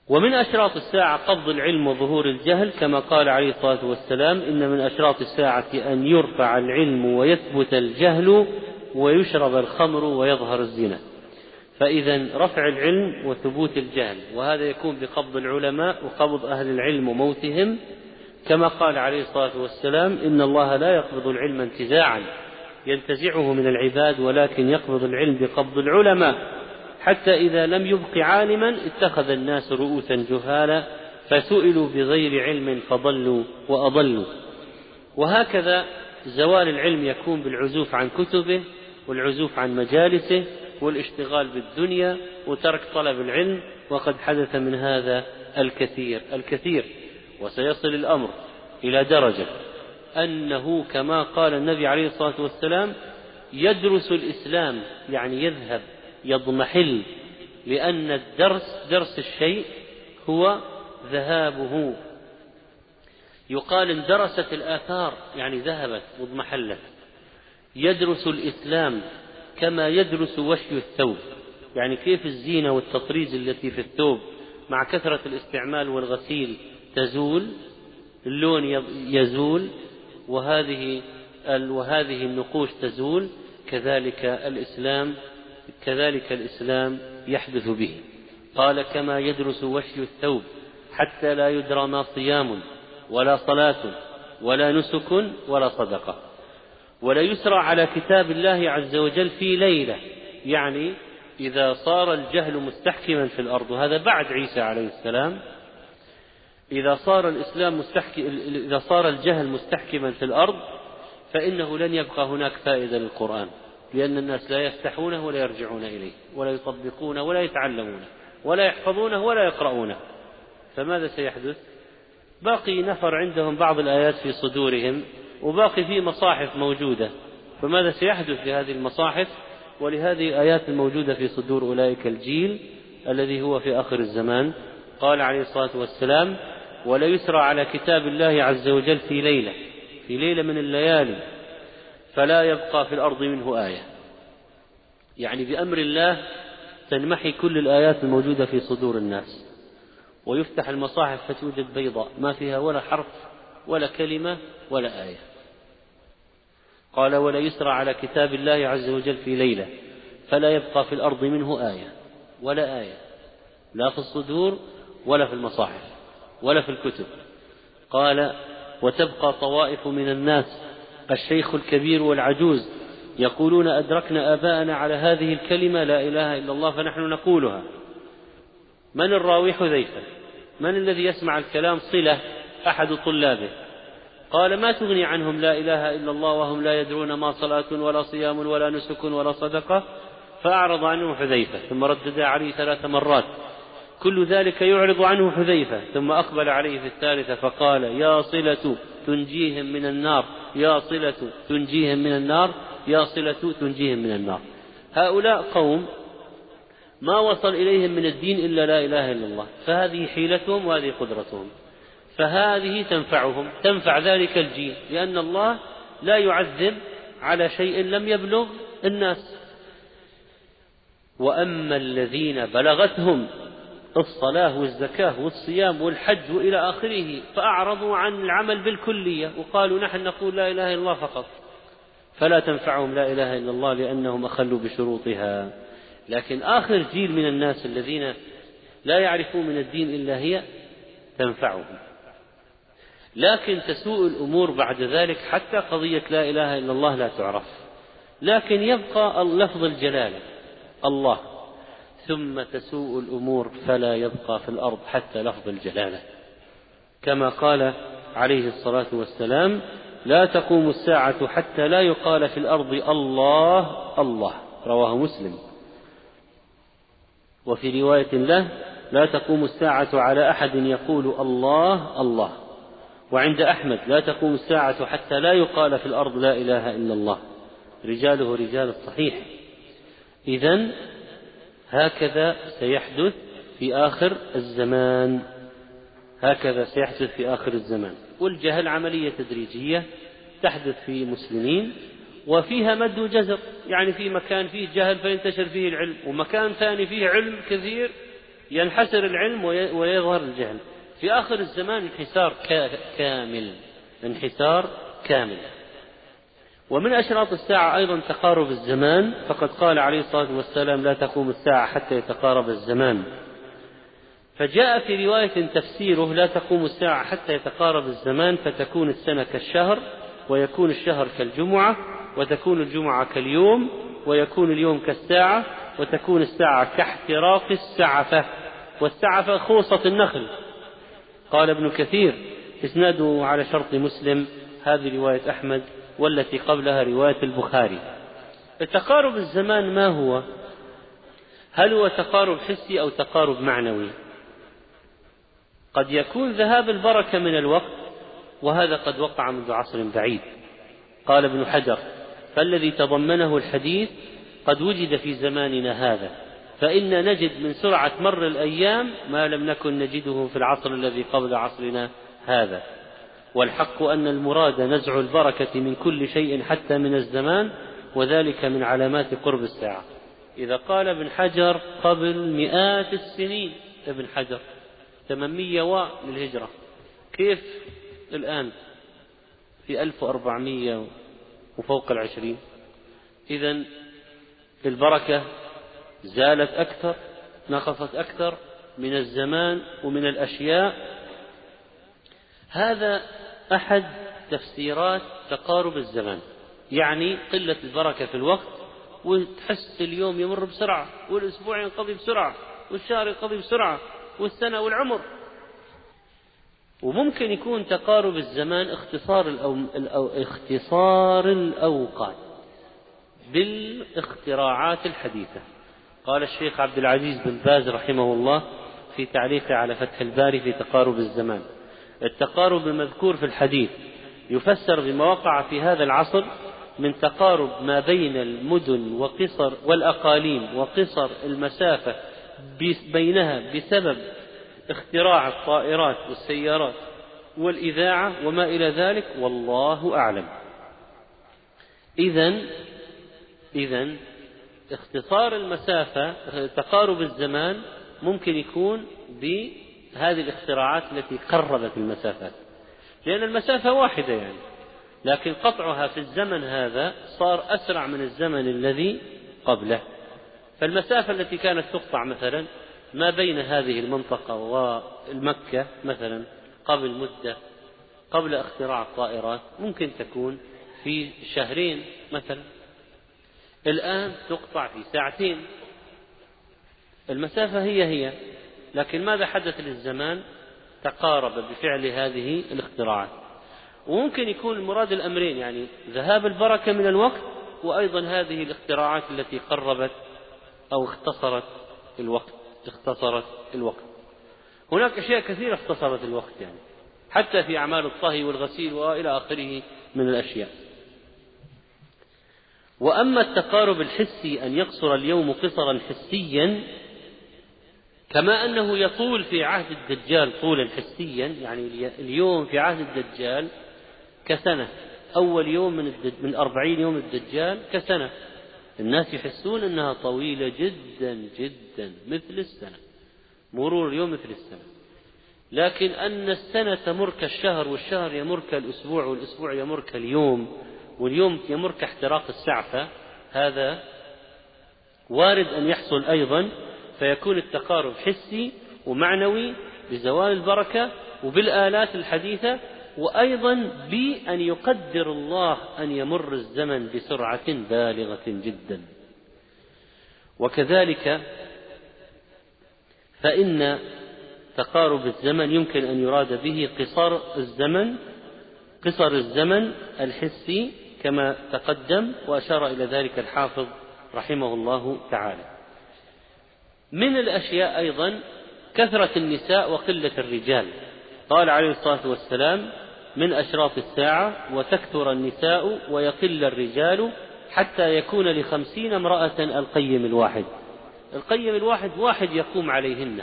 ومن أشراط الساعة قبض العلم وظهور الجهل كما قال عليه الصلاة والسلام إن من أشراط الساعة أن يرفع العلم ويثبت الجهل ويشرب الخمر ويظهر الزنا. فإذا رفع العلم وثبوت الجهل وهذا يكون بقبض العلماء وقبض أهل العلم وموتهم. كما قال عليه الصلاة والسلام إن الله لا يقبض العلم انتزاعا ينتزعه من العباد ولكن يقبض العلم بقبض العلماء. حتى إذا لم يبق عالما اتخذ الناس رؤوسا جهالا فسئلوا بغير علم فضلوا وأضلوا. وهكذا زوال العلم يكون بالعزوف عن كتبه والعزوف عن مجالسه. والاشتغال بالدنيا وترك طلب العلم وقد حدث من هذا الكثير. الكثير وسيصل الأمر إلى درجة أنه كما قال النبي عليه الصلاة والسلام يدرس الإسلام يعني يذهب يضمحل لأن الدرس درس الشيء هو ذهابه. يقال اندرست الآثار يعني ذهبت واضمحلت يدرس الإسلام كما يدرس وشي الثوب يعني كيف الزينة والتطريز التي في الثوب مع كثرة الاستعمال والغسيل تزول اللون يزول وهذه وهذه النقوش تزول كذلك الإسلام كذلك الإسلام يحدث به. قال كما يدرس وشي الثوب حتى لا يدرى ما صيام ولا صلاة ولا نسك ولا صدقة. ولا يسرى على كتاب الله عز وجل في ليلة. يعني إذا صار الجهل مستحكما في الأرض وهذا بعد عيسى عليه السلام. إذا صار الإسلام مستحكم إذا صار الجهل مستحكما في الأرض فإنه لن يبقى هناك فائدة للقرآن لأن الناس لا يفتحونه ولا يرجعون إليه ولا يطبقونه ولا يتعلمونه ولا يحفظونه ولا يقرؤونه. فماذا سيحدث؟ باقي نفر عندهم بعض الآيات في صدورهم. وباقي في مصاحف موجودة. فماذا سيحدث في هذه المصاحف؟ ولهذه الآيات الموجودة في صدور أولئك الجيل الذي هو في آخر الزمان. قال عليه الصلاة والسلام ولا يسرى على كتاب الله عز وجل في ليلة في ليلة من الليالي فلا يبقى في الأرض منه آية. يعني بأمر الله تنمحي كل الآيات الموجودة في صدور الناس. ويفتح المصاحف فتوجد بيضاء ما فيها ولا حرف ولا كلمة ولا آية. قال ولا يسرى على كتاب الله عز وجل في ليلة فلا يبقى في الأرض منه آية ولا آية لا في الصدور ولا في المصاحف ولا في الكتب. قال وتبقى طوائف من الناس الشيخ الكبير والعجوز يقولون أدركنا آباءنا على هذه الكلمة لا إله إلا الله فنحن نقولها. من الراوي حذيفة؟ من الذي يسمع الكلام صلة أحد طلابه؟ قال ما تغني عنهم لا إله إلا الله وهم لا يدرون ما صلاة ولا صيام ولا نسك ولا صدقة. فأعرض عنه حذيفة ثم ردد عليه ثلاث مرات. كل ذلك يعرض عنه حذيفة ثم أقبل عليه في الثالثة فقال يا صلة تنجيهم من النار يا صلة تنجيهم من النار يا صلة تنجيهم من النار. هؤلاء قوم ما وصل إليهم من الدين إلا لا إله إلا الله فهذه حيلتهم وهذه قدرتهم. فهذه تنفعهم تنفع ذلك الجيل لأن الله لا يعذب على شيء لم يبلغ الناس. وأما الذين بلغتهم الصلاة والزكاة والصيام والحج وإلى آخره فأعرضوا عن العمل بالكلية وقالوا نحن نقول لا إله إلا الله فقط. فلا تنفعهم لا إله إلا الله لأنهم أخلوا بشروطها. لكن آخر جيل من الناس الذين لا يعرفون من الدين إلا هي تنفعهم. لكن تسوء الأمور بعد ذلك حتى قضية لا إله إلا الله لا تعرف. لكن يبقى لفظ الجلالة الله. ثم تسوء الأمور فلا يبقى في الأرض حتى لفظ الجلالة. كما قال عليه الصلاة والسلام لا تقوم الساعة حتى لا يقال في الأرض الله الله. رواه مسلم. وفي رواية له لا تقوم الساعة على أحد يقول الله الله. وعند أحمد لا تقوم الساعة حتى لا يقال في الأرض لا إله إلا الله. رجاله رجال الصحيح. إذا هكذا سيحدث في آخر الزمان. هكذا سيحدث في آخر الزمان. والجهل عملية تدريجية تحدث في المسلمين وفيها مد وجزر. يعني في مكان فيه جهل فينتشر فيه العلم ومكان ثاني فيه علم كثير ينحسر العلم ويظهر الجهل. في آخر الزمان انحسار كامل. انحسار كامل. ومن أشراط الساعة أيضا تقارب الزمان فقد قال عليه الصلاة والسلام لا تقوم الساعة حتى يتقارب الزمان. فجاء في رواية تفسيره لا تقوم الساعة حتى يتقارب الزمان فتكون السنة كالشهر ويكون الشهر كالجمعة وتكون الجمعة كاليوم ويكون اليوم كالساعة وتكون الساعة كاحتراق السعفة. والسعفة خوصة النخل. قال ابن كثير إسناده على شرط مسلم هذه رواية أحمد والتي قبلها رواية البخاري. تقارب الزمان ما هو؟ هل هو تقارب حسي أو تقارب معنوي؟ قد يكون ذهاب البركة من الوقت وهذا قد وقع منذ عصر بعيد. قال ابن حجر فالذي تضمنه الحديث قد وجد في زماننا هذا. فإن نجد من سرعة مر الأيام ما لم نكن نجده في العصر الذي قبل عصرنا هذا. والحق أن المراد نزع البركة من كل شيء حتى من الزمان وذلك من علامات قرب الساعة. إذا قال ابن حجر قبل مئات السنين ابن حجر 800 و للهجرة. كيف الآن؟ في 1400 وفوق العشرين. إذا البركة زالت أكثر نقصت أكثر من الزمان ومن الأشياء. هذا أحد تفسيرات تقارب الزمان يعني قلة البركة في الوقت وتحس اليوم يمر بسرعة والأسبوع ينقضي بسرعة والشهر ينقضي بسرعة والسنة والعمر. وممكن يكون تقارب الزمان اختصار الأو... الأو... اختصار الأوقات بالإختراعات الحديثة. قال الشيخ عبد العزيز بن باز رحمه الله في تعليقه على فتح الباري في تقارب الزمان. التقارب المذكور في الحديث يفسر بما وقع في هذا العصر من تقارب ما بين المدن وقصر والأقاليم وقصر المسافة بينها بسبب اختراع الطائرات والسيارات والإذاعة وما إلى ذلك والله أعلم. إذا إذا اختصار المسافة تقارب الزمان ممكن يكون بهذه الاختراعات التي قربت المسافات. لأن المسافة واحدة يعني لكن قطعها في الزمن هذا صار أسرع من الزمن الذي قبله. فالمسافة التي كانت تقطع مثلا ما بين هذه المنطقة والمكة مثلا قبل مدة قبل اختراع الطائرات ممكن تكون في شهرين مثلا. الآن تقطع في ساعتين. المسافة هي هي لكن ماذا حدث للزمان؟ تقارب بفعل هذه الاختراعات. وممكن يكون المراد الأمرين يعني ذهاب البركة من الوقت وأيضا هذه الاختراعات التي قربت أو اختصرت الوقت اختصرت الوقت. هناك أشياء كثيرة اختصرت الوقت يعني حتى في أعمال الطهي والغسيل وإلى آخره من الأشياء. وأما التقارب الحسي أن يقصر اليوم قصرا حسيا كما أنه يطول في عهد الدجال طولا حسيا يعني اليوم في عهد الدجال كسنة أول يوم من من أربعين يوم الدجال كسنة. الناس يحسون أنها طويلة جدا جدا مثل السنة مرور اليوم مثل السنة. لكن أن السنة تمر كالشهر والشهر يمر كالأسبوع والأسبوع يمر كاليوم واليوم يمر كاحتراق السعفة هذا وارد أن يحصل أيضا فيكون التقارب حسي ومعنوي بزوال البركة وبالآلات الحديثة وأيضا بأن يقدر الله أن يمر الزمن بسرعة بالغة جدا. وكذلك فإن تقارب الزمن يمكن أن يراد به قصر الزمن قصر الزمن الحسي كما تقدم وأشار إلى ذلك الحافظ رحمه الله تعالى. من الأشياء أيضا كثرة النساء وقلة الرجال. قال عليه الصلاة والسلام من أشراط الساعة وتكثر النساء ويقل الرجال حتى يكون لخمسين امرأة القيم الواحد. القيم الواحد واحد يقوم عليهن.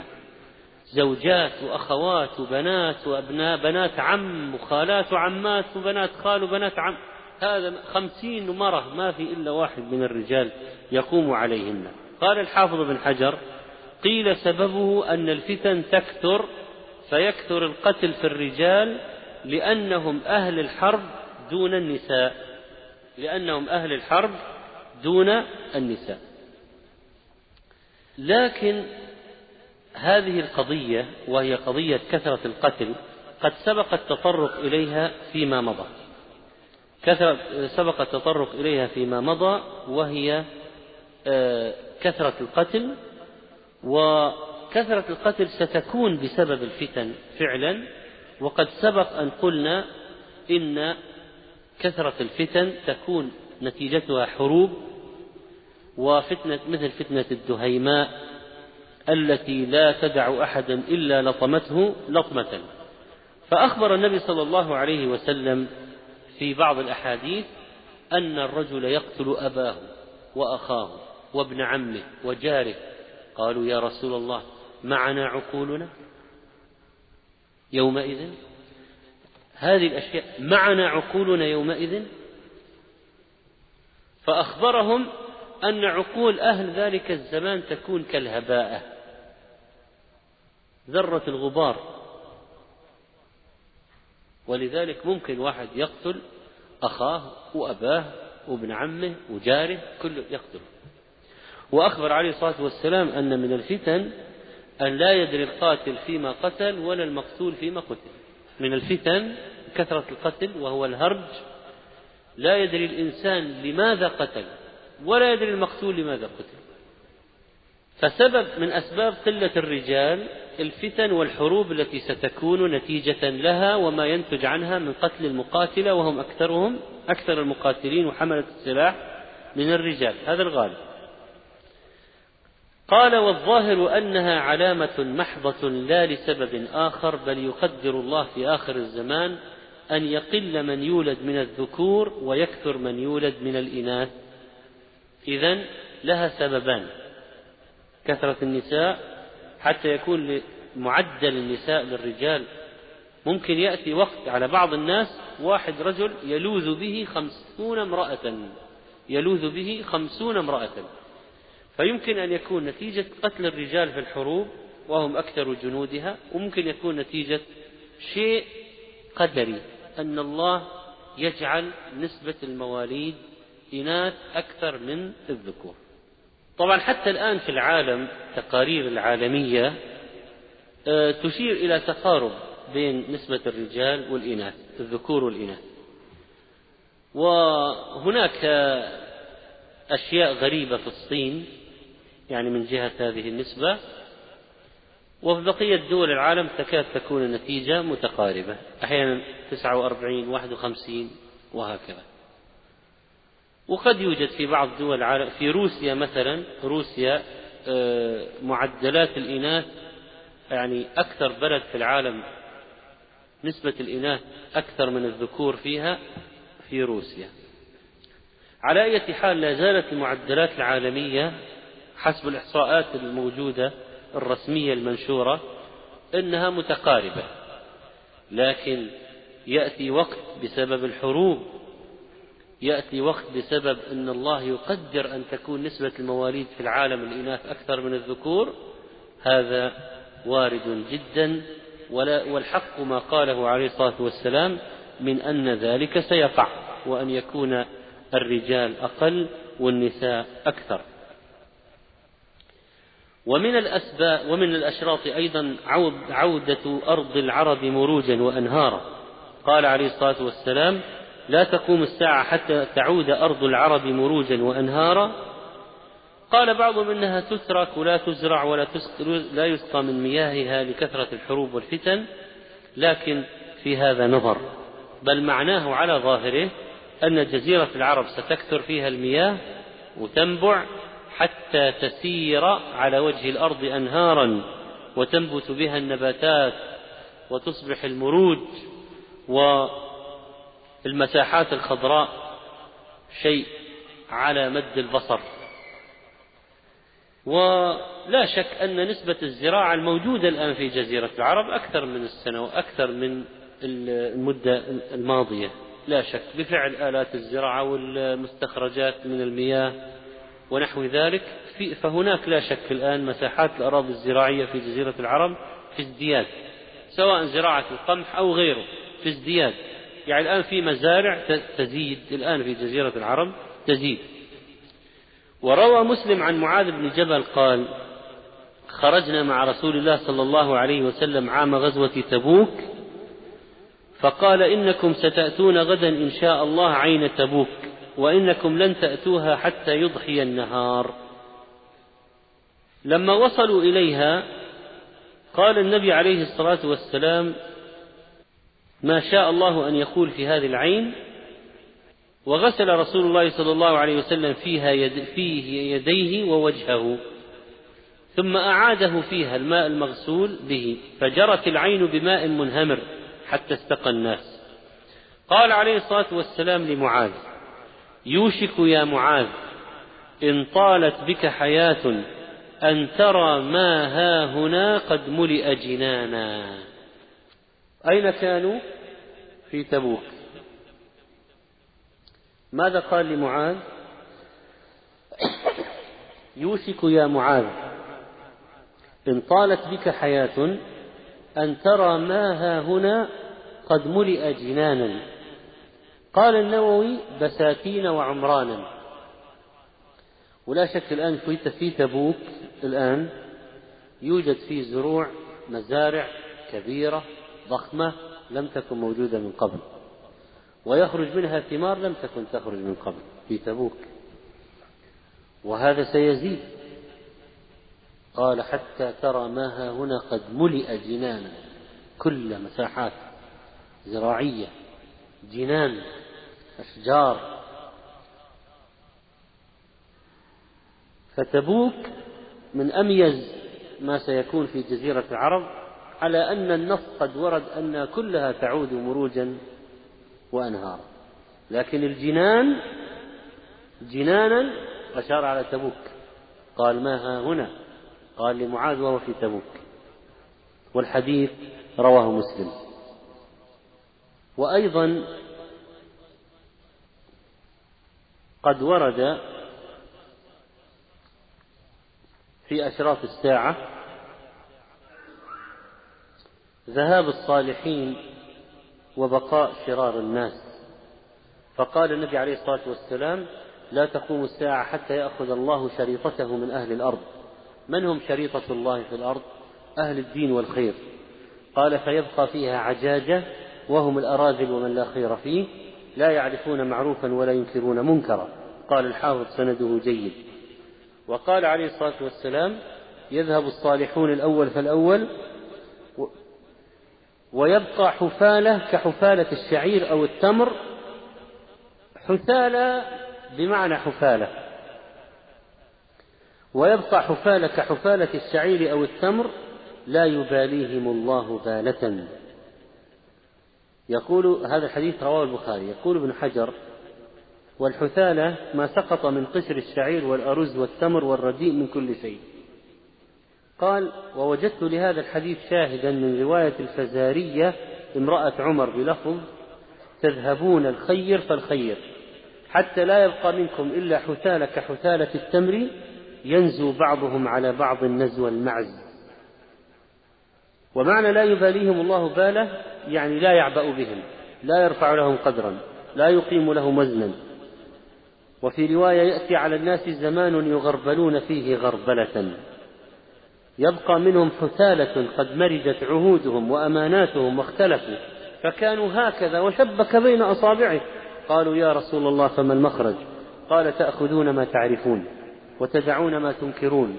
زوجات وأخوات وبنات وأبناء بنات عم وخالات وعمات وبنات خال وبنات عم هذا خمسين مرة ما في إلا واحد من الرجال يقوم عليهن. قال الحافظ بن حجر قيل سببه أن الفتن تكثر فيكثر القتل في الرجال لأنهم أهل الحرب دون النساء. لأنهم أهل الحرب دون النساء. لكن هذه القضية وهي قضية كثرة القتل قد سبق التطرق إليها فيما مضى. كثرة سبق التطرق إليها فيما مضى وهي آه، كثرة القتل وكثرة القتل ستكون بسبب الفتن فعلا. وقد سبق أن قلنا إن كثرة الفتن تكون نتيجتها حروب وفتنة مثل فتنة الدهيماء التي لا تدع أحدا إلا لطمته لطمة. فأخبر النبي صلى الله عليه وسلم في بعض الأحاديث أن الرجل يقتل أباه وأخاه وابن عمه وجاره. قالوا يا رسول الله معنا عقولنا؟ يومئذ؟ هذه الأشياء معنا عقولنا يومئذ؟ فأخبرهم أن عقول أهل ذلك الزمان تكون كالهباءة ذرة الغبار. ولذلك ممكن واحد يقتل أخاه وأباه وابن عمه وجاره كله يقتله. وأخبر عليه الصلاة والسلام أن من الفتن أن لا يدري القاتل فيما قتل ولا المقتول فيما قتل. من الفتن كثرة القتل وهو الهرج. لا يدري الإنسان لماذا قتل ولا يدري المقتول لماذا قتل. فسبب من أسباب قلة الرجال الفتن والحروب التي ستكون نتيجة لها وما ينتج عنها من قتل المقاتلة وهم أكثرهم أكثر المقاتلين وحملة السلاح من الرجال. هذا الغالب. قال والظاهر أنها علامة محضة لا لسبب آخر بل يقدر الله في آخر الزمان أن يقل من يولد من الذكور ويكثر من يولد من الإناث. إذا لها سببان. كثرة النساء حتى يكون معدل النساء للرجال. ممكن يأتي وقت على بعض الناس واحد رجل يلوذ به خمسون امرأة. يلوذ به خمسون امرأة. فيمكن أن يكون نتيجة قتل الرجال في الحروب وهم أكثر جنودها وممكن يكون نتيجة شيء قدري أن الله يجعل نسبة المواليد إناث أكثر من الذكور. طبعا حتى الآن في العالم تقارير العالمية آه، تشير إلى تقارب بين نسبة الرجال والإناث الذكور والإناث. وهناك أشياء غريبة في الصين يعني من جهة هذه النسبة. وفي بقية دول العالم تكاد تكون النتيجة متقاربة أحيانا 49 51 وهكذا. وقد يوجد في بعض دول العالم في روسيا مثلا روسيا آه، معدلات الإناث يعني أكثر بلد في العالم نسبة الإناث أكثر من الذكور فيها في روسيا. على أي حال لا زالت المعدلات العالمية حسب الإحصاءات الموجودة الرسمية المنشورة إنها متقاربة لكن يأتي وقت بسبب الحروب يأتي وقت بسبب أن الله يقدر أن تكون نسبة المواليد في العالم الإناث أكثر من الذكور هذا وارد جدا. ولا والحق ما قاله عليه الصلاة والسلام من أن ذلك سيقع وأن يكون الرجال أقل والنساء أكثر. ومن الأسباب ومن الأشراط أيضا عود عودة أرض العرب مروجا وأنهارا. قال عليه الصلاة والسلام لا تقوم الساعة حتى تعود أرض العرب مروجا وأنهارا؟ قال بعضهم إنها تترك ولا تزرع ولا لا يسقى من مياهها لكثرة الحروب والفتن لكن في هذا نظر بل معناه على ظاهره أن جزيرة العرب ستكثر فيها المياه وتنبع حتى تسير على وجه الأرض أنهارا وتنبت بها النباتات وتصبح المروج والمساحات الخضراء شيء على مد البصر. ولا شك أن نسبة الزراعة الموجودة الآن في جزيرة العرب أكثر من السنة وأكثر من المدة الماضية. لا شك بفعل آلات الزراعة والمستخرجات من المياه ونحو ذلك. فهناك لا شك الآن مساحات الأراضي الزراعية في جزيرة العرب في ازدياد سواء زراعة القمح أو غيره في ازدياد. يعني الآن في مزارع تزيد الآن في جزيرة العرب تزيد. وروى مسلم عن معاذ بن جبل قال خرجنا مع رسول الله صلى الله عليه وسلم عام غزوة تبوك فقال إنكم ستأتون غدا إن شاء الله عين تبوك وإنكم لن تأتوها حتى يضحي النهار. لما وصلوا إليها قال النبي عليه الصلاة والسلام ما شاء الله أن يقول في هذه العين وغسل رسول الله صلى الله عليه وسلم فيها يد فيه يديه ووجهه ثم أعاده فيها الماء المغسول به فجرت العين بماء منهمر حتى استقى الناس. قال عليه الصلاة والسلام لمعاذ يوشك يا معاذ إن طالت بك حياة أن ترى ما ها هنا قد ملئ جنانا. أين كانوا؟ في تبوك. ماذا قال لمعاذ؟ يوشك يا معاذ إن طالت بك حياة أن ترى ما ها هنا قد ملئ جنانا. قال النووي بساتين وعمرانا. ولا شك الآن في تبوك الآن يوجد فيه زروع مزارع كبيرة. ضخمة لم تكن موجودة من قبل ويخرج منها ثمار لم تكن تخرج من قبل في تبوك. وهذا سيزيد. قال حتى ترى ما ها هنا قد ملئ جنانا كل مساحات زراعية جنان أشجار. فتبوك من أميز ما سيكون في جزيرة العرب على أن النص قد ورد أن كلها تعود مروجا وأنهارا لكن الجنان جنانا أشار على تبوك. قال ما ها هنا؟ قال لمعاذ وهو في تبوك. والحديث رواه مسلم. وأيضا قد ورد في أشراف الساعة ذهاب الصالحين وبقاء شرار الناس. فقال النبي عليه الصلاة والسلام لا تقوم الساعة حتى يأخذ الله شريطته من أهل الأرض. من هم شريطة الله في الأرض؟ أهل الدين والخير. قال فيبقى فيها عجاجة وهم الأراذل ومن لا خير فيه لا يعرفون معروفا ولا ينكرون منكرا. قال الحافظ سنده جيد. وقال عليه الصلاة والسلام يذهب الصالحون الأول فالأول ويبقى حفالة كحفالة الشعير أو التمر. حثالة بمعنى حفالة. ويبقى حفالة كحفالة الشعير أو التمر لا يباليهم الله بالة. يقول هذا الحديث رواه البخاري. يقول ابن حجر والحثالة ما سقط من قشر الشعير والأرز والتمر والرديء من كل شيء. قال ووجدت لهذا الحديث شاهدا من رواية الفزارية امرأة عمر بلفظ تذهبون الخير فالخير حتى لا يبقى منكم إلا حثالة كحثالة التمر ينزو بعضهم على بعض نزو المعز ومعنى لا يباليهم الله باله يعني لا يعبأ بهم لا يرفع لهم قدرا لا يقيم لهم وزنا. وفي رواية يأتي على الناس زمان يغربلون فيه غربلة. يبقى منهم حثالة قد مرجت عهودهم وأماناتهم واختلفوا فكانوا هكذا وشبك بين أصابعه. قالوا يا رسول الله فما المخرج؟ قال تأخذون ما تعرفون وتدعون ما تنكرون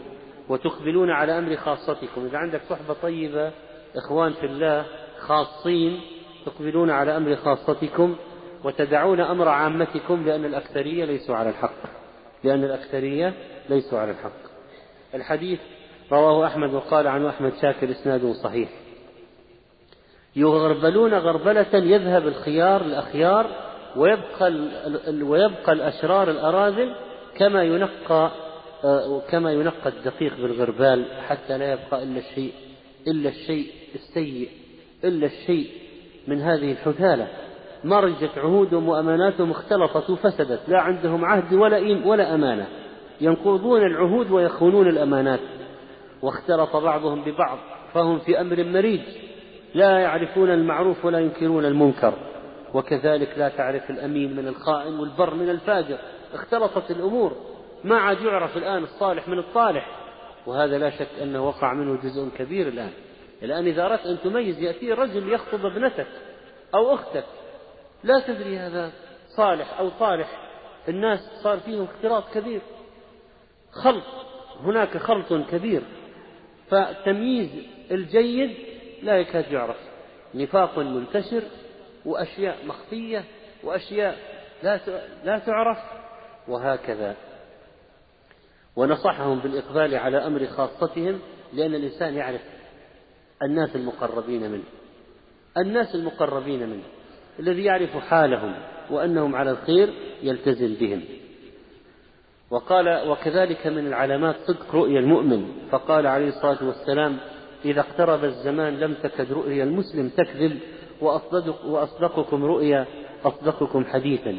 وتقبلون على أمر خاصتكم. إذا عندك صحبة طيبة إخوان في الله خاصين تقبلون على أمر خاصتكم وتدعون أمر عامتكم لأن الأكثرية ليسوا على الحق. لأن الأكثرية ليسوا على الحق. الحديث رواه أحمد وقال عنه أحمد شاكر إسناده صحيح. يغربلون غربلة يذهب الخيار الأخيار ويبقى ويبقى الأشرار الأراذل كما ينقى آه، كما ينقى الدقيق بالغربال حتى لا يبقى إلا الشيء إلا الشيء السيء إلا الشيء من هذه الحثالة. مرجت عهودهم وأماناتهم اختلطت وفسدت لا عندهم عهد ولا ولا أمانة. ينقضون العهود ويخونون الأمانات. واختلط بعضهم ببعض فهم في أمر مريج. لا يعرفون المعروف ولا ينكرون المنكر. وكذلك لا تعرف الأمين من الخائن والبر من الفاجر. اختلطت الأمور. ما عاد يعرف الآن الصالح من الطالح. وهذا لا شك أنه وقع منه جزء كبير الآن. الآن إذا أردت أن تميز يأتي رجل يخطب ابنتك أو أختك. لا تدري هذا صالح أو طالح. الناس صار فيهم اختلاط كبير. خلط. هناك خلط كبير. فتمييز الجيد لا يكاد يعرف. نفاق منتشر وأشياء مخفية وأشياء لا لا تعرف وهكذا. ونصحهم بالإقبال على أمر خاصتهم لأن الإنسان يعرف الناس المقربين منه. الناس المقربين منه الذي يعرف حالهم وأنهم على الخير يلتزم بهم. وقال وكذلك من العلامات صدق رؤيا المؤمن. فقال عليه الصلاة والسلام إذا اقترب الزمان لم تكد رؤيا المسلم تكذب وأصدق وأصدقكم رؤيا أصدقكم حديثا.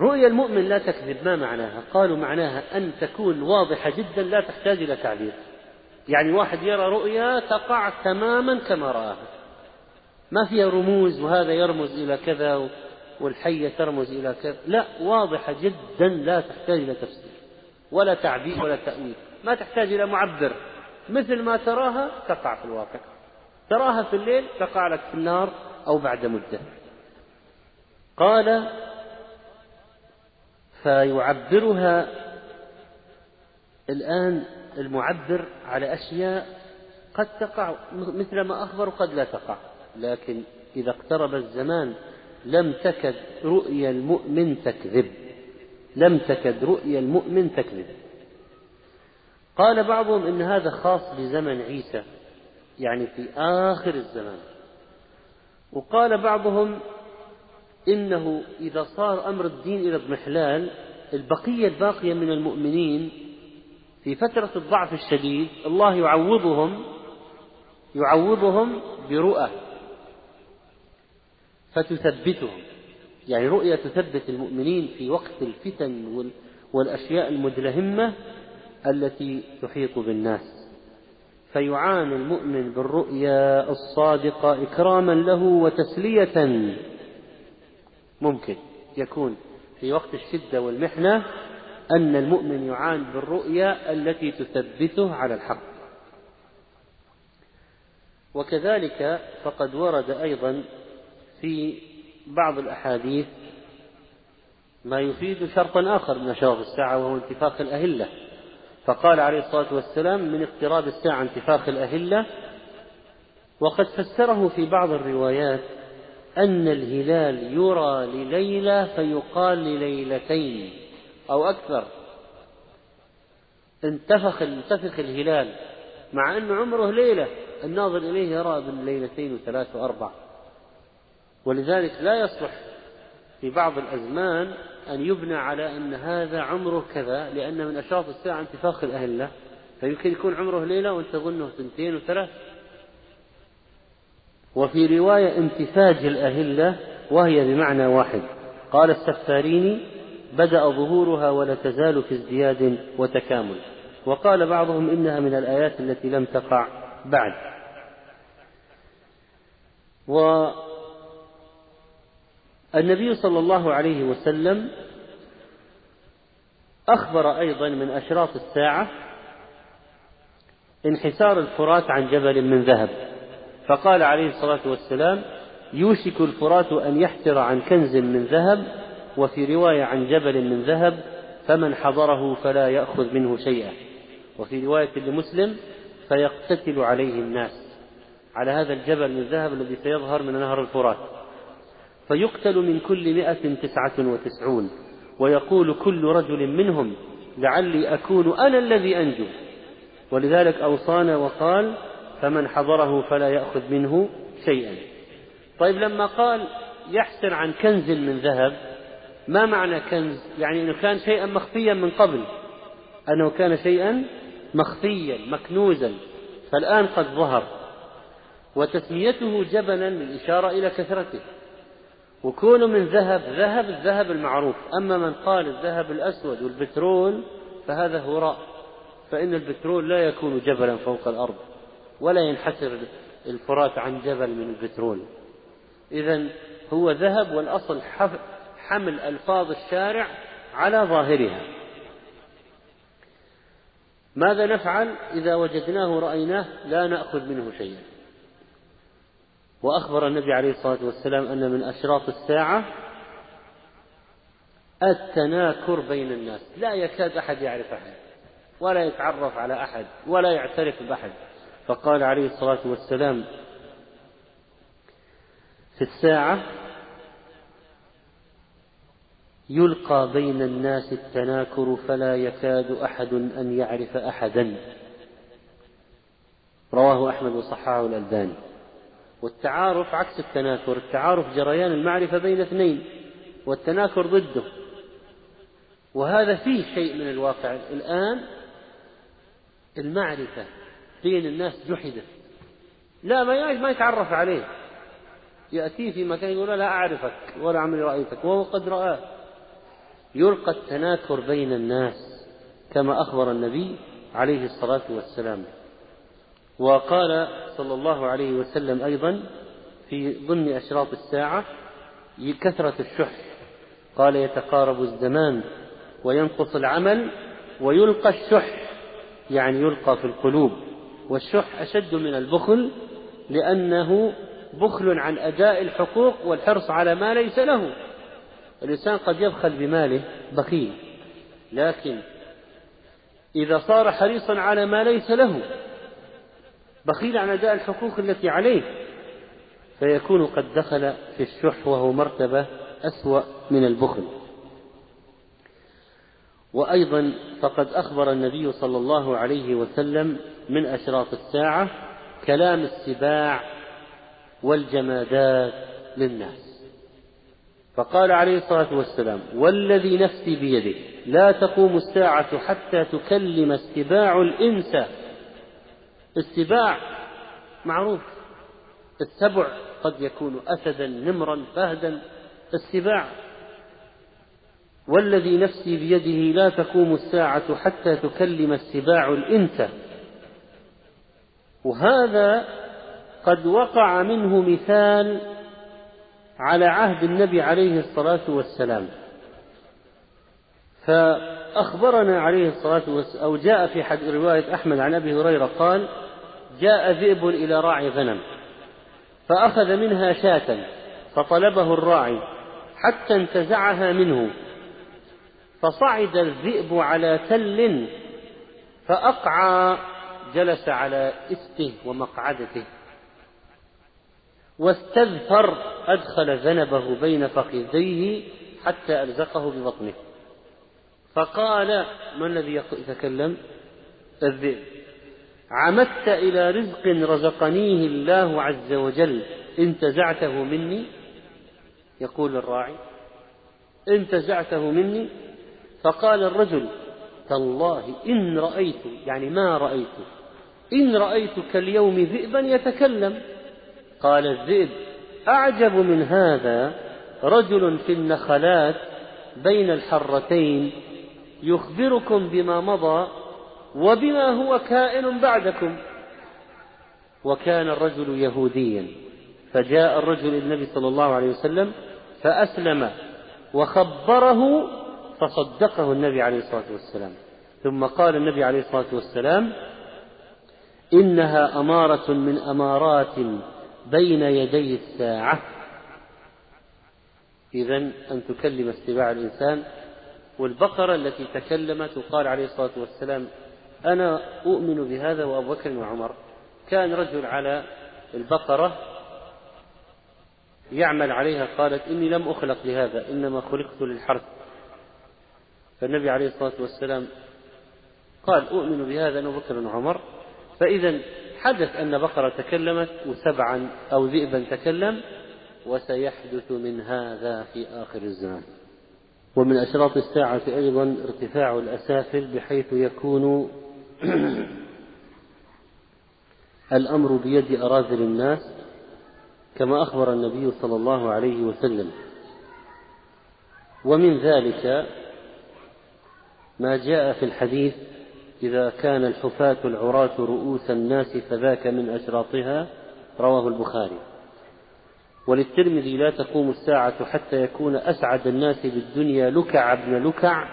رؤيا المؤمن لا تكذب ما معناها؟ قالوا معناها أن تكون واضحة جدا لا تحتاج إلى تعبير يعني واحد يرى رؤيا تقع تماما كما رآها. ما فيها رموز وهذا يرمز إلى كذا والحية ترمز إلى كذا. لا واضحة جدا لا تحتاج إلى تفسير ولا تعبير ولا تأويل. ما تحتاج إلى معبر. مثل ما تراها تقع في الواقع. تراها في الليل تقع لك في النار أو بعد مدة. قال فيعبرها الآن المعبر على أشياء قد تقع مثل ما أخبر وقد لا تقع. لكن إذا اقترب الزمان لم تكد رؤيا المؤمن تكذب. لم تكد رؤيا المؤمن تكذب. قال بعضهم إن هذا خاص بزمن عيسى يعني في آخر الزمان. وقال بعضهم إنه إذا صار أمر الدين إلى اضمحلال البقية الباقية من المؤمنين في فترة الضعف الشديد الله يعوضهم يعوضهم برؤى. فتثبتهم. يعني رؤية تثبت المؤمنين في وقت الفتن والأشياء المدلهمة التي تحيط بالناس. فيعاني المؤمن بالرؤيا الصادقة إكراما له وتسلية. ممكن يكون في وقت الشدة والمحنة أن المؤمن يعاني بالرؤيا التي تثبته على الحق. وكذلك فقد ورد أيضا في بعض الأحاديث ما يفيد شرطا آخر من أشراط الساعة وهو انتفاخ الأهلة. فقال عليه الصلاة والسلام من اقتراب الساعة انتفاخ الأهلة وقد فسره في بعض الروايات أن الهلال يرى لليلة فيقال لليلتين أو أكثر. انتفخ انتفخ الهلال مع أن عمره ليلة. الناظر إليه يرى بالليلتين وثلاث وأربع. ولذلك لا يصلح في بعض الأزمان أن يبنى على أن هذا عمره كذا لأن من أشراط الساعة انتفاخ الأهلة. فيمكن يكون عمره ليلة وأنت تظنه سنتين وثلاث. وفي رواية انتفاج الأهلة وهي بمعنى واحد. قال السفاريني بدأ ظهورها ولا تزال في ازدياد وتكامل. وقال بعضهم إنها من الآيات التي لم تقع بعد. والنبي صلى الله عليه وسلم أخبر أيضا من أشراط الساعة انحسار الفرات عن جبل من ذهب. فقال عليه الصلاة والسلام يوشك الفرات أن يحتر عن كنز من ذهب وفي رواية عن جبل من ذهب فمن حضره فلا يأخذ منه شيئا. وفي رواية لمسلم فيقتتل عليه الناس. على هذا الجبل من ذهب الذي سيظهر من نهر الفرات. فيقتل من كل مئة تسعة وتسعون ويقول كل رجل منهم لعلي أكون أنا الذي أنجو. ولذلك أوصانا وقال فمن حضره فلا يأخذ منه شيئا. طيب لما قال يحسن عن كنز من ذهب ما معنى كنز؟ يعني أنه كان شيئا مخفيا من قبل. أنه كان شيئا مخفيا مكنوزا. فالآن قد ظهر. وتسميته جبلا للإشارة إلى كثرته. وكونه من ذهب ذهب الذهب المعروف. أما من قال الذهب الأسود والبترول فهذا هراء فإن البترول لا يكون جبلا فوق الأرض ولا ينحسر الفرات عن جبل من البترول. إذا هو ذهب والأصل حمل ألفاظ الشارع على ظاهرها. ماذا نفعل إذا وجدناه رأيناه لا نأخذ منه شيئا؟ وأخبر النبي عليه الصلاة والسلام أن من أشراط الساعة التناكر بين الناس. لا يكاد أحد يعرف أحد ولا يتعرف على أحد ولا يعترف بأحد. فقال عليه الصلاة والسلام في الساعة يلقى بين الناس التناكر فلا يكاد أحد أن يعرف أحدا. رواه أحمد وصححه الألباني. والتعارف عكس التناكر التعارف جريان المعرفة بين اثنين والتناكر ضده. وهذا فيه شيء من الواقع. الآن المعرفة بين الناس جحدت. لا ما ما يتعرف عليه. يأتيه في مكان يقول لا أعرفك ولا عمري رأيتك وهو قد رآه. يلقى التناكر بين الناس كما أخبر النبي عليه الصلاة والسلام. وقال صلى الله عليه وسلم أيضا في ضمن أشراط الساعة كثرة الشح. قال يتقارب الزمان وينقص العمل ويلقى الشح يعني يلقى في القلوب. والشح أشد من البخل لأنه بخل عن أداء الحقوق والحرص على ما ليس له. الإنسان قد يبخل بماله بخيل لكن إذا صار حريصا على ما ليس له بخيل عن أداء الحقوق التي عليه. فيكون قد دخل في الشح وهو مرتبة أسوأ من البخل. وأيضا فقد أخبر النبي صلى الله عليه وسلم من أشراط الساعة كلام السباع والجمادات للناس. فقال عليه الصلاة والسلام والذي نفسي بيده لا تقوم الساعة حتى تكلم السباع الإنس السباع معروف. السبع قد يكون أسدا نمرا فهدا. السباع والذي نفسي بيده لا تقوم الساعة حتى تكلم السباع الإنس. وهذا قد وقع منه مثال على عهد النبي عليه الصلاة والسلام. فأخبرنا عليه الصلاة والسلام أو جاء في حد رواية أحمد عن أبي هريرة قال جاء ذئب إلى راعي غنم فأخذ منها شاة فطلبه الراعي حتى انتزعها منه فصعد الذئب على تل فأقعى جلس على إسته ومقعدته واستذفر أدخل ذنبه بين فخذيه حتى ألزقه ببطنه فقال ما الذي يتكلم؟ الذئب. عمدت إلى رزق رزقنيه الله عز وجل. انتزعته مني يقول الراعي. انتزعته مني فقال الرجل تالله إن رأيت يعني ما رأيت؟ إن رأيتك اليوم ذئبا يتكلم. قال الذئب أعجب من هذا رجل في النخلات بين الحرتين يخبركم بما مضى وبما هو كائن بعدكم. وكان الرجل يهوديا. فجاء الرجل النبي صلى الله عليه وسلم فأسلم وخبره فصدقه النبي عليه الصلاة والسلام. ثم قال النبي عليه الصلاة والسلام إنها أمارة من أمارات بين يدي الساعة. إذا أن تكلم استباع الإنسان والبقرة التي تكلمت وقال عليه الصلاة والسلام أنا أؤمن بهذا وأبو بكر وعمر. كان رجل على البقرة يعمل عليها قالت إني لم أخلق لهذا إنما خلقت للحرث. فالنبي عليه الصلاة والسلام قال أؤمن بهذا أنا بكر وعمر. فإذا حدث أن بقرة تكلمت وسبعا أو ذئبا تكلم وسيحدث من هذا في آخر الزمان. ومن أشراط الساعة أيضا ارتفاع الأسافل بحيث يكون الأمر بيد أراذل الناس كما أخبر النبي صلى الله عليه وسلم. ومن ذلك ما جاء في الحديث إذا كان الحفاة العراة رؤوس الناس فذاك من أشراطها رواه البخاري. وللترمذي لا تقوم الساعة حتى يكون أسعد الناس بالدنيا لكع ابن لكع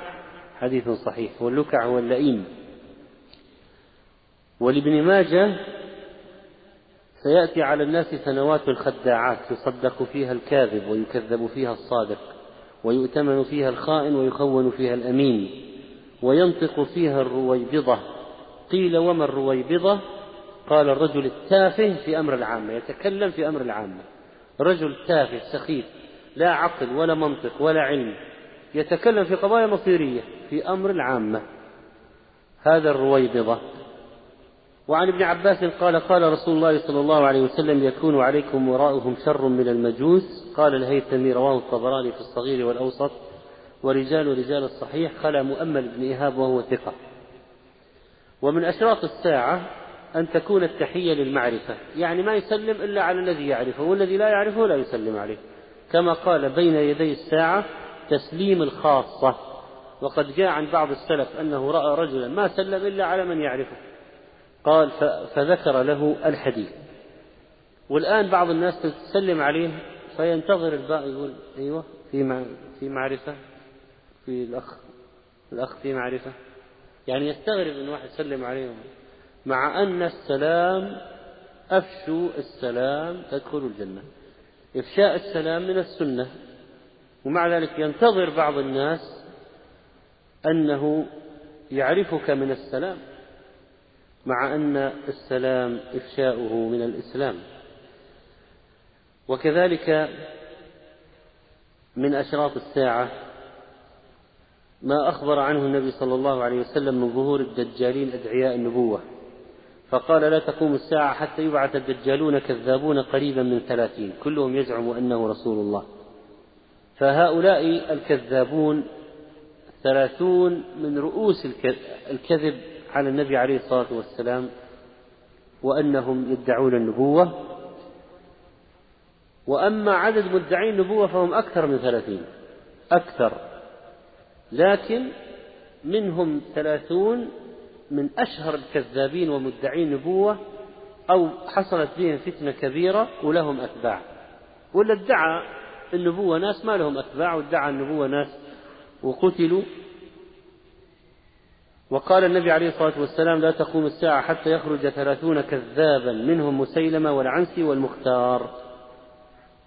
حديث صحيح. واللكع هو اللئيم. ولابن ماجه سيأتي على الناس سنوات الخداعات يصدق فيها الكاذب ويكذب فيها الصادق ويؤتمن فيها الخائن ويخون فيها الأمين وينطق فيها الرويبضة. قيل وما الرويبضة؟ قال الرجل التافه في أمر العامة يتكلم في أمر العامة. رجل تافه سخيف لا عقل ولا منطق ولا علم يتكلم في قضايا مصيرية في أمر العامة. هذا الرويبضة. وعن ابن عباس قال قال رسول الله صلى الله عليه وسلم يكون عليكم وراءهم شر من المجوس. قال الهيثمي رواه الطبراني في الصغير والأوسط. ورجال رجال الصحيح خلا مؤمل بن إيهاب وهو ثقة. ومن أشراط الساعة أن تكون التحية للمعرفة. يعني ما يسلم إلا على الذي يعرفه والذي لا يعرفه لا يسلم عليه. كما قال بين يدي الساعة تسليم الخاصة. وقد جاء عن بعض السلف أنه رأى رجلا ما سلم إلا على من يعرفه. قال فذكر له الحديث. والآن بعض الناس تسلم عليه فينتظر الباقي يقول أيوه في في معرفة في الأخ الأخ في معرفة. يعني يستغرب أن واحد يسلم عليهم مع أن السلام أفشوا السلام تدخلوا الجنة. إفشاء السلام من السنة. ومع ذلك ينتظر بعض الناس أنه يعرفك من السلام. مع أن السلام إفشاؤه من الإسلام. وكذلك من أشراط الساعة ما أخبر عنه النبي صلى الله عليه وسلم من ظهور الدجالين أدعياء النبوة. فقال لا تقوم الساعة حتى يبعث الدجالون كذابون قريبا من ثلاثين. كلهم يزعم أنه رسول الله. فهؤلاء الكذابون ثلاثون من رؤوس الكذب على النبي عليه الصلاة والسلام وأنهم يدعون النبوة وأما عدد مدعي النبوة فهم أكثر من ثلاثين أكثر لكن منهم ثلاثون من أشهر الكذابين ومدعي النبوة أو حصلت بهم فتنة كبيرة ولهم أتباع ولا ادعى النبوة ناس ما لهم أتباع وادعى النبوة ناس وقتلوا وقال النبي عليه الصلاة والسلام لا تقوم الساعة حتى يخرج ثلاثون كذابا منهم مسيلمة والعنسي والمختار.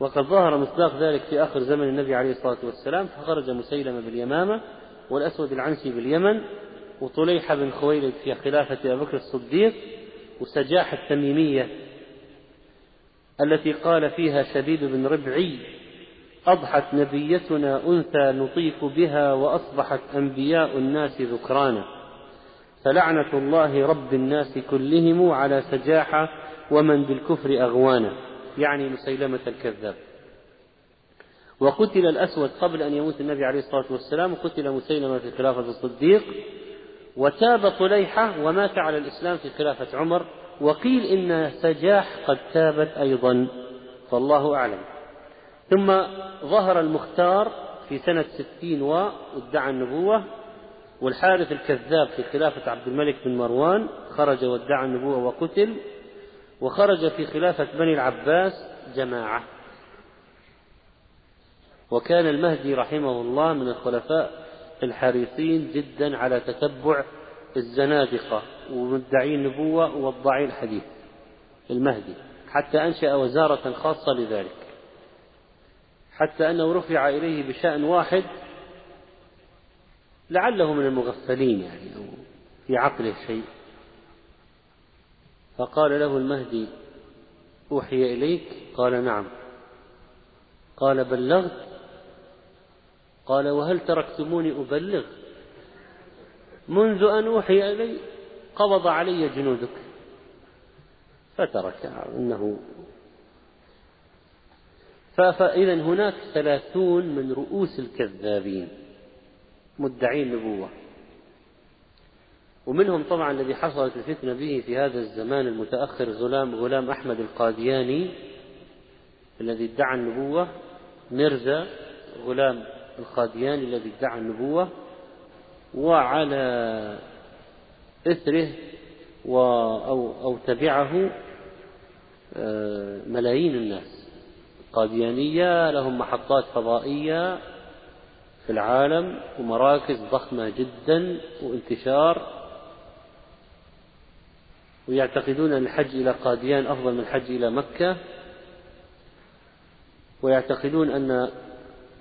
وقد ظهر مصداق ذلك في آخر زمن النبي عليه الصلاة والسلام فخرج مسيلمة باليمامة والأسود العنسي باليمن وطليحة بن خويلد في خلافة أبي بكر الصديق وسجاح التميمية التي قال فيها شديد بن ربعي أضحت نبيتنا أنثى نطيف بها وأصبحت أنبياء الناس ذكرانا. فلعنة الله رب الناس كلهم على سجاحة ومن بالكفر أغوانا يعني مسيلمة الكذاب. وقتل الأسود قبل أن يموت النبي عليه الصلاة والسلام وقتل مسيلمة في خلافة الصديق وتاب طليحة ومات على الإسلام في خلافة عمر وقيل إن سجاح قد تابت أيضا. فالله أعلم. ثم ظهر المختار في سنة ستين وادعى النبوة والحارث الكذاب في خلافة عبد الملك بن مروان خرج وادعى النبوة وقتل وخرج في خلافة بني العباس جماعة. وكان المهدي رحمه الله من الخلفاء الحريصين جدا على تتبع الزنادقة ومدعي النبوة ووضعي الحديث المهدي حتى أنشأ وزارة خاصة لذلك. حتى أنه رفع إليه بشأن واحد لعله من المغفلين يعني أو في عقله شيء. فقال له المهدي أوحي إليك؟ قال نعم. قال بلغت؟ قال وهل تركتموني أبلغ؟ منذ أن أوحي إلي قبض علي جنودك. فترك إنه. فإذا هناك ثلاثون من رؤوس الكذابين. مدعي النبوة ومنهم طبعا الذي حصلت الفتنة به في هذا الزمان المتأخر غلام غلام أحمد القادياني الذي ادعى النبوة مرزا غلام القادياني الذي ادعى النبوة وعلى إثره و أو, أو تبعه آه، ملايين الناس. قاديانية لهم محطات فضائية في العالم ومراكز ضخمة جدا وانتشار ويعتقدون أن الحج إلى قاديان أفضل من الحج إلى مكة ويعتقدون أن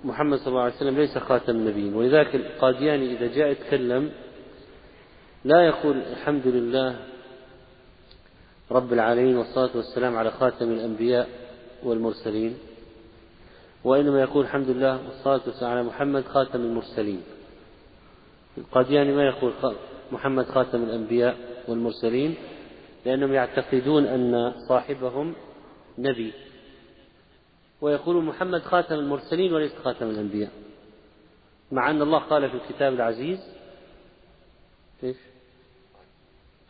محمد صلى الله عليه وسلم ليس خاتم النبيين. ولذلك القادياني إذا جاء يتكلم لا يقول الحمد لله رب العالمين والصلاة والسلام على خاتم الأنبياء والمرسلين. وإنما يقول الحمد لله والصلاة والسلام على محمد خاتم المرسلين. القادياني ما يقول محمد خاتم الأنبياء والمرسلين؟ لأنهم يعتقدون أن صاحبهم نبي. ويقول محمد خاتم المرسلين وليس خاتم الأنبياء. مع أن الله قال في الكتاب العزيز إيش؟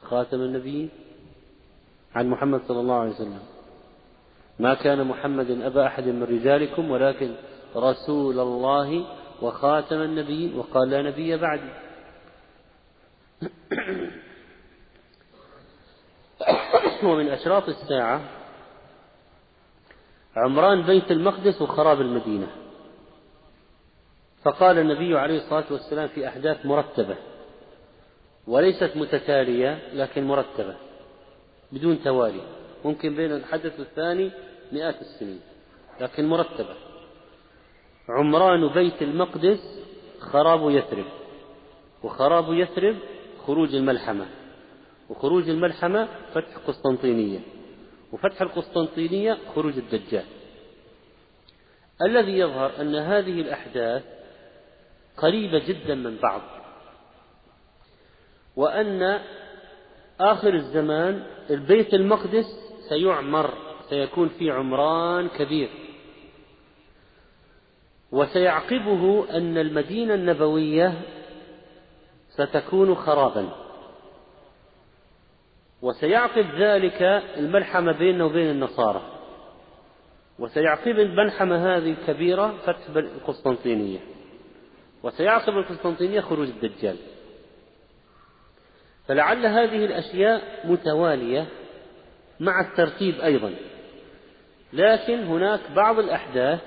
خاتم النبيين. عن محمد صلى الله عليه وسلم. ما كان محمد أبا أحد من رجالكم ولكن رسول الله وخاتم النبيين وقال لا نبي بعدي ومن أشراط الساعة عمران بيت المقدس وخراب المدينة. فقال النبي عليه الصلاة والسلام في أحداث مرتبة وليست متتالية لكن مرتبة بدون توالي. ممكن بين الحدث الثاني مئات السنين لكن مرتبة. عمران بيت المقدس خراب يثرب وخراب يثرب خروج الملحمة وخروج الملحمة فتح قسطنطينية وفتح القسطنطينية خروج الدجال. الذي يظهر أن هذه الأحداث قريبة جدا من بعض وأن آخر الزمان البيت المقدس سيعمر سيكون في عمران كبير. وسيعقبه أن المدينة النبوية ستكون خرابا. وسيعقب ذلك الملحمة بيننا وبين النصارى. وسيعقب الملحمة هذه الكبيرة فتح القسطنطينية. وسيعقب القسطنطينية خروج الدجال. فلعل هذه الأشياء متوالية. مع الترتيب أيضا. لكن هناك بعض الأحداث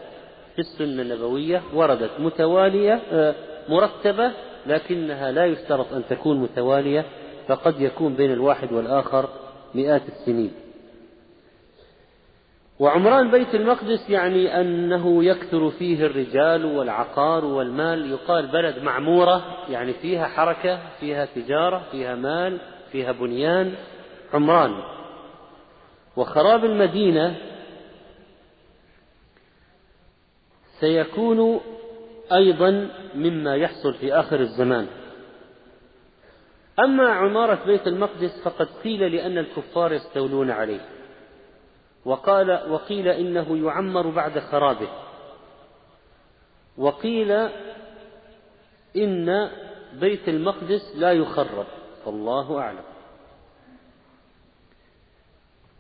في السنة النبوية وردت متوالية آه، مرتبة لكنها لا يشترط أن تكون متوالية فقد يكون بين الواحد والآخر مئات السنين. وعمران بيت المقدس يعني أنه يكثر فيه الرجال والعقار والمال يقال بلد معمورة يعني فيها حركة فيها تجارة فيها مال فيها بنيان. عمران وخراب المدينة سيكون أيضا مما يحصل في آخر الزمان. أما عمارة بيت المقدس فقد قيل لأن الكفار يستولون عليه. وقال وقيل إنه يعمر بعد خرابه. وقيل إن بيت المقدس لا يخرب فالله أعلم.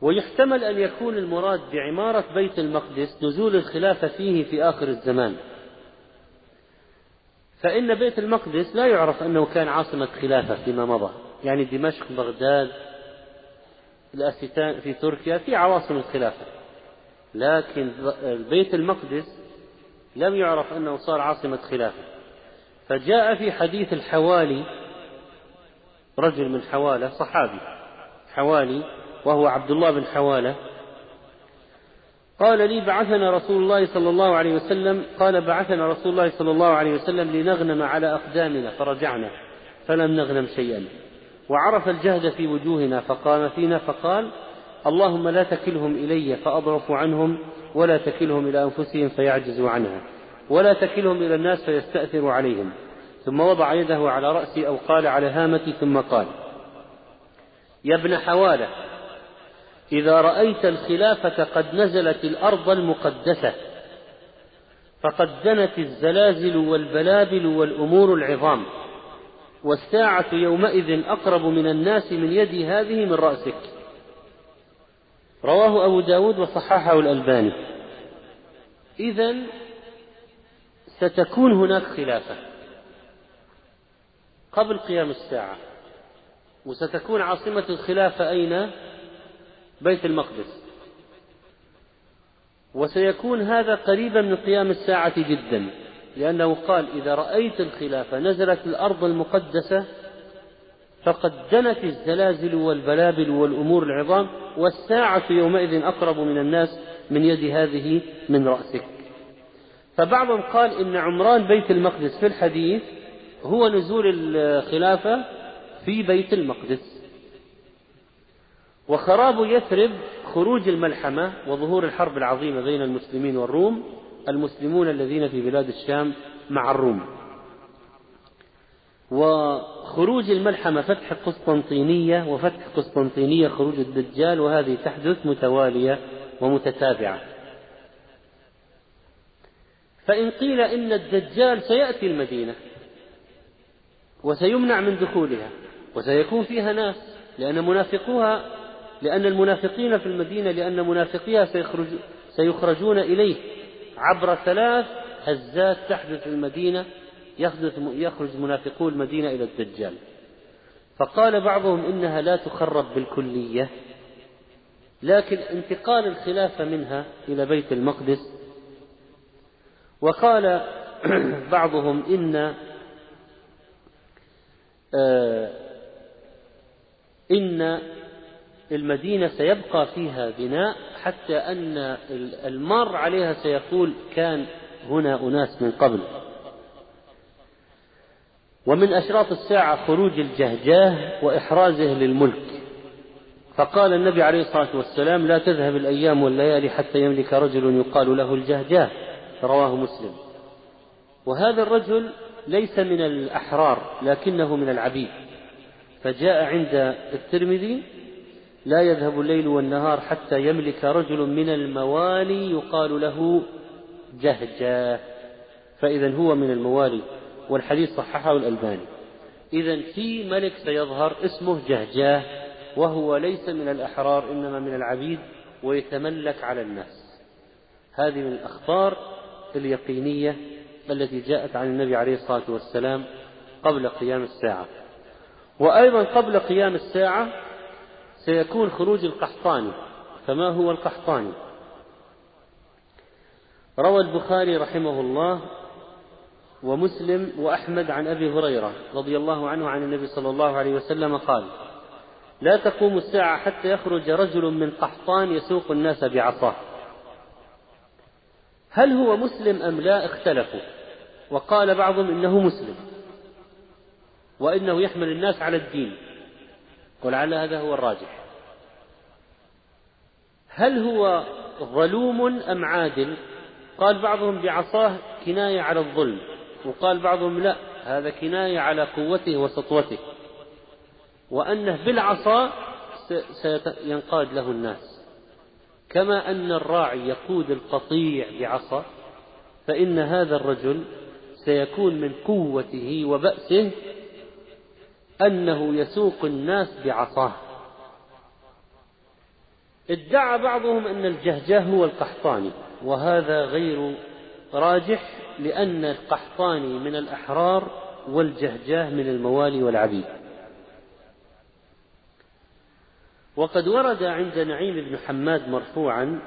ويحتمل أن يكون المراد بعمارة بيت المقدس نزول الخلافة فيه في آخر الزمان. فإن بيت المقدس لا يعرف أنه كان عاصمة خلافة فيما مضى. يعني دمشق بغداد الأستان في تركيا في عواصم الخلافة. لكن بيت المقدس لم يعرف أنه صار عاصمة خلافة. فجاء في حديث الحوالي رجل من حوالة صحابي حوالي وهو عبد الله بن حوالة قال لي بعثنا رسول الله صلى الله عليه وسلم. قال بعثنا رسول الله صلى الله عليه وسلم لنغنم على أقدامنا فرجعنا فلم نغنم شيئا. وعرف الجهد في وجوهنا فقام فينا فقال اللهم لا تكلهم إلي فأضعف عنهم ولا تكلهم إلى أنفسهم فيعجزوا عنها ولا تكلهم إلى الناس فيستأثروا عليهم. ثم وضع يده على رأسي أو قال على هامتي ثم قال يا ابن حوالة إذا رأيت الخلافة قد نزلت الأرض المقدسة فقد دنت الزلازل والبلابل والأمور العظام والساعة يومئذ أقرب من الناس من يدي هذه من رأسك رواه أبو داود وصححه الألباني إذا ستكون هناك خلافة قبل قيام الساعة وستكون عاصمة الخلافة أين؟ بيت المقدس. وسيكون هذا قريبا من قيام الساعة جدا لأنه قال إذا رأيت الخلافة نزلت الأرض المقدسة فقد دنت الزلازل والبلابل والأمور العظام والساعة يومئذ أقرب من الناس من يد هذه من رأسك. فبعضهم قال إن عمران بيت المقدس في الحديث هو نزول الخلافة في بيت المقدس. وخراب يثرب خروج الملحمة وظهور الحرب العظيمة بين المسلمين والروم المسلمون الذين في بلاد الشام مع الروم. وخروج الملحمة فتح قسطنطينية وفتح قسطنطينية خروج الدجال وهذه تحدث متوالية ومتتابعة. فإن قيل إن الدجال سيأتي المدينة وسيمنع من دخولها وسيكون فيها ناس لأن منافقوها لأن المنافقين في المدينة لأن منافقيها سيخرج سيخرجون إليه عبر ثلاث هزات تحدث في المدينة يخرج منافقو المدينة إلى الدجال. فقال بعضهم إنها لا تخرب بالكلية لكن انتقال الخلافة منها إلى بيت المقدس. وقال بعضهم إن آه، إن المدينة سيبقى فيها بناء حتى أن المار عليها سيقول كان هنا أناس من قبل. ومن أشراط الساعة خروج الجهجاه وإحرازه للملك. فقال النبي عليه الصلاة والسلام لا تذهب الأيام والليالي حتى يملك رجل يقال له الجهجاه. رواه مسلم. وهذا الرجل ليس من الأحرار لكنه من العبيد. فجاء عند الترمذي لا يذهب الليل والنهار حتى يملك رجل من الموالي يقال له جهجاه فإذا هو من الموالي والحديث صححه الألباني. إذا في ملك سيظهر اسمه جهجاه وهو ليس من الأحرار إنما من العبيد ويتملك على الناس. هذه من الأخبار اليقينية التي جاءت عن النبي عليه الصلاة والسلام قبل قيام الساعة. وأيضا قبل قيام الساعة سيكون خروج القحطاني فما هو القحطاني؟ روى البخاري رحمه الله ومسلم وأحمد عن أبي هريرة رضي الله عنه عن النبي صلى الله عليه وسلم قال لا تقوم الساعة حتى يخرج رجل من قحطان يسوق الناس بعصاه. هل هو مسلم أم لا اختلفوا وقال بعضهم إنه مسلم وإنه يحمل الناس على الدين. ولعل هذا هو الراجح. هل هو ظلوم أم عادل؟ قال بعضهم بعصاه كناية على الظلم وقال بعضهم لا هذا كناية على قوته وسطوته. وأنه بالعصا سينقاد له الناس. كما أن الراعي يقود القطيع بعصا فإن هذا الرجل سيكون من قوته وبأسه أنه يسوق الناس بعصاه. ادعى بعضهم أن الجهجاه هو القحطاني وهذا غير راجح لأن القحطاني من الأحرار والجهجاه من الموالي والعبيد. وقد ورد عند نعيم بن حماد مرفوعا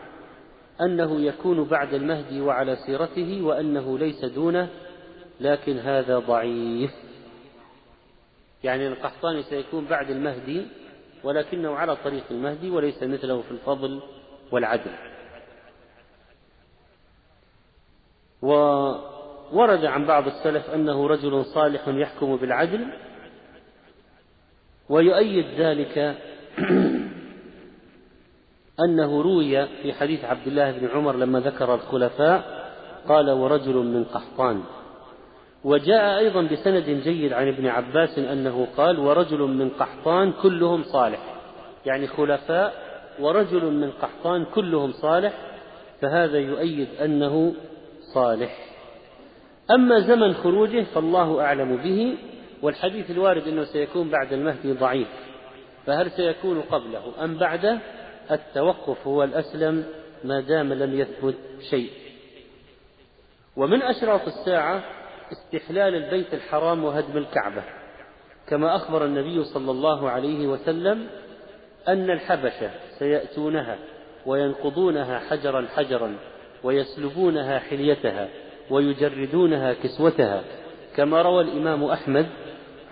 أنه يكون بعد المهدي وعلى سيرته وأنه ليس دونه لكن هذا ضعيف. يعني القحطاني سيكون بعد المهدي ولكنه على طريق المهدي وليس مثله في الفضل والعدل. وورد عن بعض السلف أنه رجل صالح يحكم بالعدل ويؤيد ذلك أنه روي في حديث عبد الله بن عمر لما ذكر الخلفاء قال ورجل من قحطان. وجاء أيضا بسند جيد عن ابن عباس أنه قال ورجل من قحطان كلهم صالح. يعني خلفاء ورجل من قحطان كلهم صالح فهذا يؤيد أنه صالح. أما زمن خروجه فالله أعلم به والحديث الوارد أنه سيكون بعد المهدي ضعيف. فهل سيكون قبله أم بعده؟ التوقف هو الأسلم ما دام لم يثبت شيء. ومن أشراط الساعة استحلال البيت الحرام وهدم الكعبة. كما أخبر النبي صلى الله عليه وسلم أن الحبشة سيأتونها وينقضونها حجرا حجرا ويسلبونها حليتها ويجردونها كسوتها. كما روى الإمام أحمد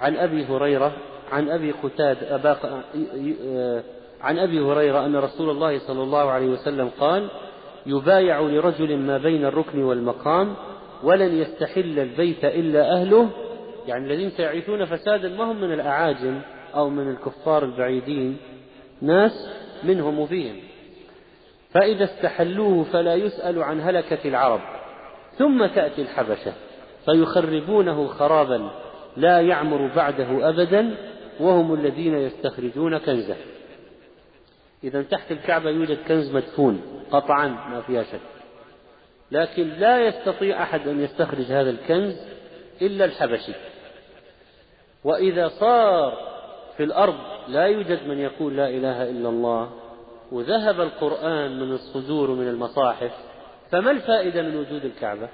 عن أبي هريرة عن أبي قتاد أبا عن أبي هريرة أن رسول الله صلى الله عليه وسلم قال يبايع لرجل ما بين الركن والمقام ولن يستحل البيت إلا أهله. يعني الذين سيعيثون فسادا ما هم من الأعاجم أو من الكفار البعيدين. ناس منهم وفيهم. فإذا استحلوه فلا يسأل عن هلكة العرب. ثم تأتي الحبشة. فيخربونه خرابا لا يعمر بعده أبدا وهم الذين يستخرجون كنزة. إذا تحت الكعبة يوجد كنز مدفون قطعا ما فيها شك. لكن لا يستطيع أحد أن يستخرج هذا الكنز إلا الحبشي. وإذا صار في الأرض لا يوجد من يقول لا إله إلا الله وذهب القرآن من الصدور ومن المصاحف فما الفائدة من وجود الكعبة؟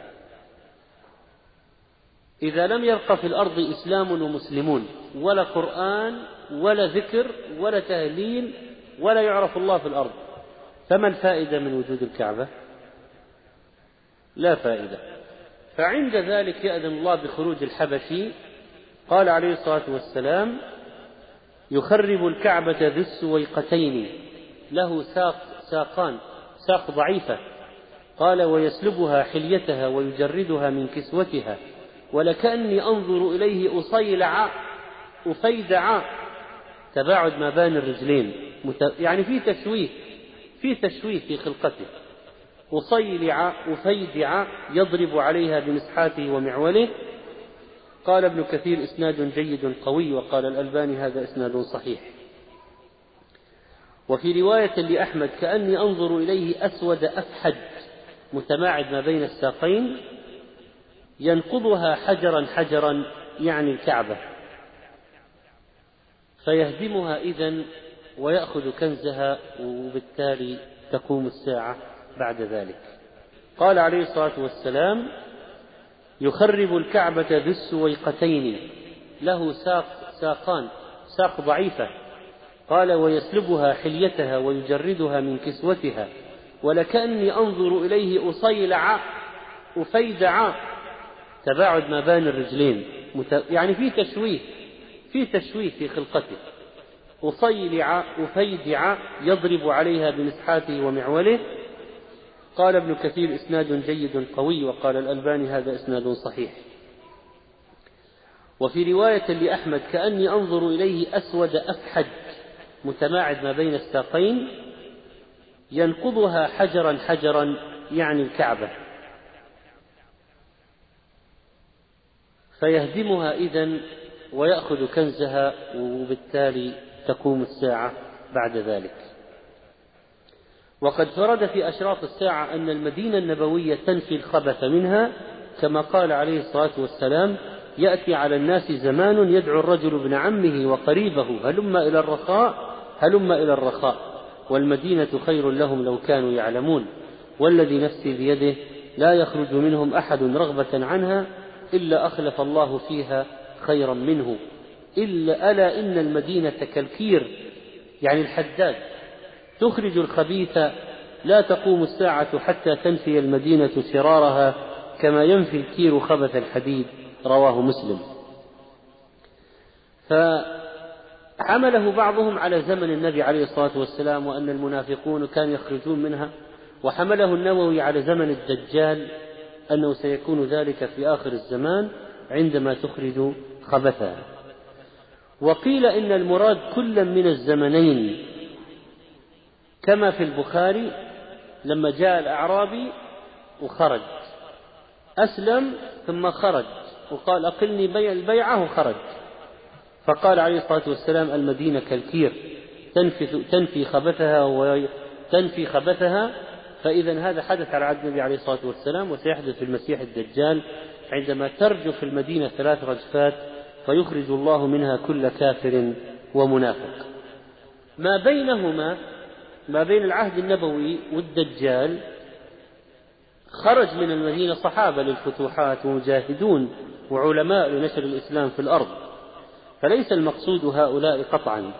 إذا لم يبق في الأرض إسلام ومسلمون ولا قرآن ولا ذكر ولا تهليل ولا يعرف الله في الأرض فما الفائدة من وجود الكعبة؟ لا فائدة. فعند ذلك يأذن الله بخروج الحبشي. قال عليه الصلاة والسلام يخرب الكعبة ذي السويقتين. له ساق ساقان ساق ضعيفة. قال ويسلبها حليتها ويجردها من كسوتها. ولكأني أنظر إليه أصيلع أفيدع تباعد ما بين الرجلين. يعني في تشويه في تشويه في خلقته. أصيلع أفيدع يضرب عليها بمسحاته ومعوله. قال ابن كثير إسناد جيد قوي وقال الألباني هذا إسناد صحيح. وفي رواية لأحمد كأني أنظر إليه أسود أفحج متماعد ما بين الساقين ينقضها حجرا حجرا يعني الكعبة. فيهدمها إذا ويأخذ كنزها وبالتالي تقوم الساعة. بعد ذلك. قال عليه الصلاة والسلام يخرب الكعبة ذي السويقتين له ساق ساقان ساق ضعيفة. قال ويسلبها حليتها ويجردها من كسوتها ولكأني أنظر إليه أصيلع أفيدع تباعد ما بين الرجلين يعني في تشويه في تشويه في خلقته. أصيلع أفيدع يضرب عليها بمسحاته ومعوله. قال ابن كثير إسناد جيد قوي وقال الألباني هذا إسناد صحيح. وفي رواية لأحمد كأني أنظر إليه أسود أفحج متماعد ما بين الساقين ينقضها حجرا حجرا يعني الكعبة. فيهدمها إذا ويأخذ كنزها وبالتالي تقوم الساعة بعد ذلك. وقد ورد في أشراط الساعة أن المدينة النبوية تنفي الخبث منها كما قال عليه الصلاة والسلام يأتي على الناس زمان يدعو الرجل ابن عمه وقريبه هلم إلى الرخاء؟ هلم إلى الرخاء. والمدينة خير لهم لو كانوا يعلمون. والذي نفسي بيده لا يخرج منهم أحد رغبة عنها إلا أخلف الله فيها خيرا منه إلا ألا إن المدينة كالكير يعني الحداد. تخرج الخبيث لا تقوم الساعة حتى تنفي المدينة شرارها كما ينفي الكير خبث الحديد رواه مسلم. فحمله بعضهم على زمن النبي عليه الصلاة والسلام وأن المنافقون كانوا يخرجون منها وحمله النووي على زمن الدجال أنه سيكون ذلك في آخر الزمان عندما تخرج خبثها وقيل إن المراد كلا من الزمنين كما في البخاري لما جاء الأعرابي وخرج. أسلم ثم خرج وقال أقلني بيع البيعة وخرج فقال عليه الصلاة والسلام المدينة كالكير تنفي, تنفي خبثها وتنفي خبثها. فإذا هذا حدث على عهد النبي عليه الصلاة والسلام وسيحدث في المسيح الدجال عندما ترجف المدينة ثلاث رجفات فيخرج الله منها كل كافر ومنافق. ما بينهما ما بين العهد النبوي والدجال خرج من المدينة صحابة للفتوحات ومجاهدون وعلماء لنشر الإسلام في الأرض. فليس المقصود هؤلاء قطعا.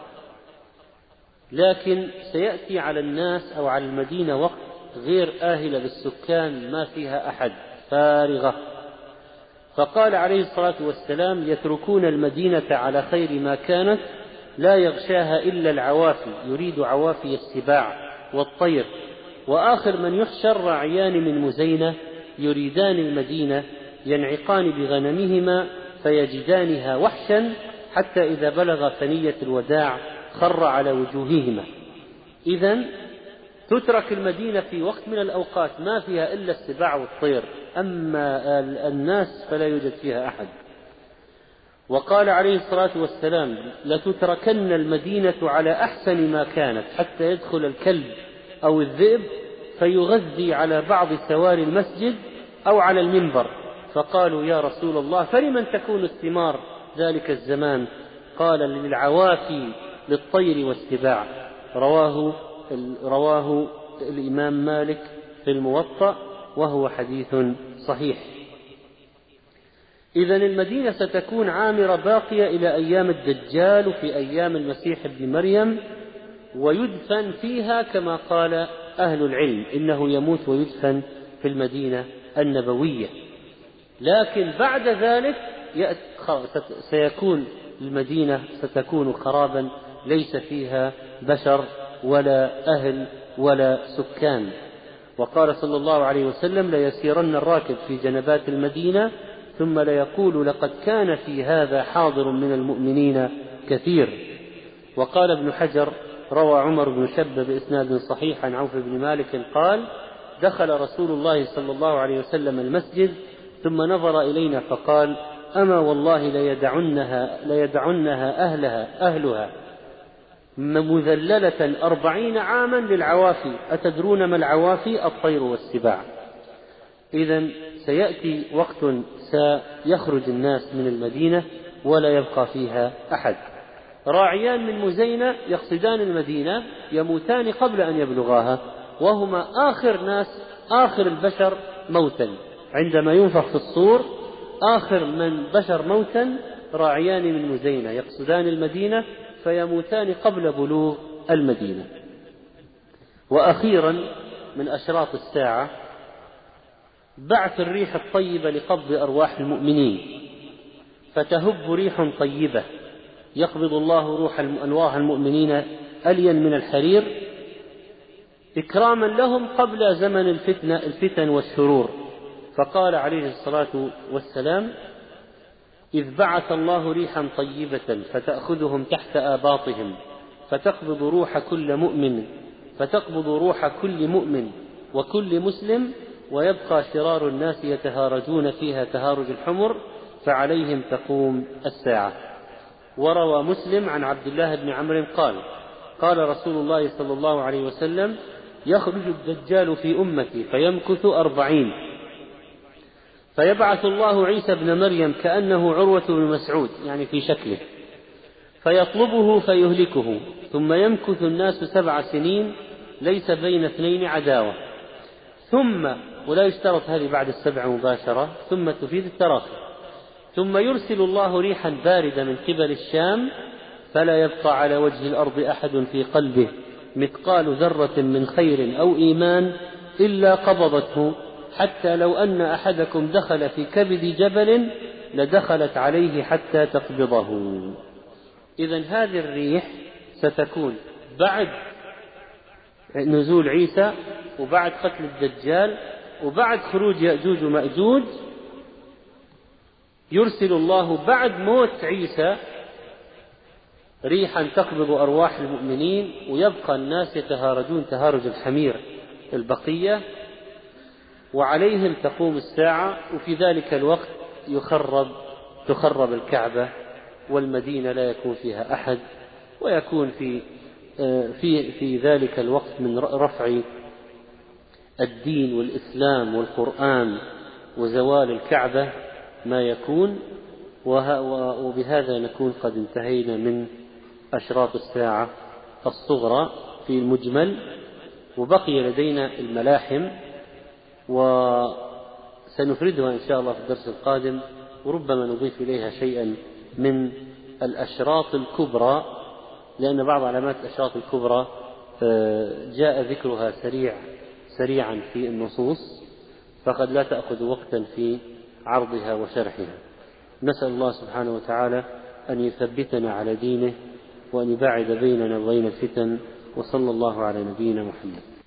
لكن سيأتي على الناس أو على المدينة وقت غير آهلة بالسكان ما فيها أحد فارغة. فقال عليه الصلاة والسلام يتركون المدينة على خير ما كانت لا يغشاها إلا العوافي يريد عوافي السباع والطير. وآخر من يحشر راعيان من مزينة يريدان المدينة ينعقان بغنمهما فيجدانها وحشا حتى إذا بلغ ثنية الوداع خر على وجوههما. إذا تترك المدينة في وقت من الأوقات ما فيها إلا السباع والطير. أما الناس فلا يوجد فيها أحد. وقال عليه الصلاة والسلام لتتركن المدينة على أحسن ما كانت حتى يدخل الكلب أو الذئب فيغذي على بعض سوار المسجد أو على المنبر. فقالوا يا رسول الله فلمن تكون الثمار ذلك الزمان؟ قال للعوافي للطير والسباع. رواه رواه الإمام مالك في الموطأ وهو حديث صحيح. إذا المدينة ستكون عامرة باقية إلى أيام الدجال وفي أيام المسيح ابن مريم ويدفن فيها كما قال أهل العلم إنه يموت ويدفن في المدينة النبوية. لكن بعد ذلك سيكون المدينة ستكون خرابا ليس فيها بشر ولا أهل ولا سكان. وقال صلى الله عليه وسلم ليسيرن الراكب في جنبات المدينة ثم ليقول لقد كان في هذا حاضر من المؤمنين كثير. وقال ابن حجر روى عمر بن شب بإسناد صحيح عن عوف بن مالك قال دخل رسول الله صلى الله عليه وسلم المسجد ثم نظر إلينا فقال أما والله ليدعنها, ليدعنها أهلها أهلها. مذللة أربعين عاما للعوافي. أتدرون ما العوافي؟ الطير والسباع. إذا سيأتي وقت سيخرج الناس من المدينة ولا يبقى فيها أحد. راعيان من مزينة يقصدان المدينة يموتان قبل أن يبلغاها وهما آخر ناس آخر البشر موتا. عندما ينفخ في الصور آخر من بشر موتا راعيان من مزينة يقصدان المدينة فيموتان قبل بلوغ المدينة. وأخيرا من أشراط الساعة بعث الريح الطيبة لقبض أرواح المؤمنين. فتهب ريح طيبة يقبض الله روح أرواح المؤمنين ألين من الحرير. إكراما لهم قبل زمن الفتنة الفتن والشرور فقال عليه الصلاة والسلام إذ بعث الله ريحا طيبة فتأخذهم تحت آباطهم فتقبض روح كل مؤمن فتقبض روح كل مؤمن وكل مسلم ويبقى شرار الناس يتهارجون فيها تهارج الحمر فعليهم تقوم الساعة. وروى مسلم عن عبد الله بن عمرو قال قال رسول الله صلى الله عليه وسلم يخرج الدجال في أمتي فيمكث أربعين. فيبعث الله عيسى ابن مريم كأنه عروة بن مسعود يعني في شكله. فيطلبه فيهلكه ثم يمكث الناس سبع سنين ليس بين اثنين عداوة. ثم ولا يشترط هذه بعد السبع مباشرة ثم تفيد التراخي. ثم يرسل الله ريحا باردة من قبل الشام فلا يبقى على وجه الأرض أحد في قلبه. مثقال ذرة من خير أو إيمان إلا قبضته. حتى لو أن أحدكم دخل في كبد جبل لدخلت عليه حتى تقبضه. إذا هذه الريح ستكون بعد نزول عيسى وبعد قتل الدجال وبعد خروج يأجوج ومأجوج يرسل الله بعد موت عيسى ريحا تقبض أرواح المؤمنين ويبقى الناس يتهارجون تهارج الحمير البقية وعليهم تقوم الساعة وفي ذلك الوقت يخرب تخرب الكعبة والمدينة لا يكون فيها أحد ويكون في في في ذلك الوقت من رفع الدين والإسلام والقرآن وزوال الكعبة ما يكون وبهذا نكون قد انتهينا من أشراط الساعة الصغرى في المجمل. وبقي لدينا الملاحم وسنفردها إن شاء الله في الدرس القادم وربما نضيف إليها شيئا من الأشراط الكبرى لأن بعض علامات الأشراط الكبرى آه، جاء ذكرها سريع. سريعا في النصوص فقد لا تأخذ وقتا في عرضها وشرحها. نسأل الله سبحانه وتعالى أن يثبتنا على دينه وأن يباعد بيننا وبين الفتن وصلى الله على نبينا محمد.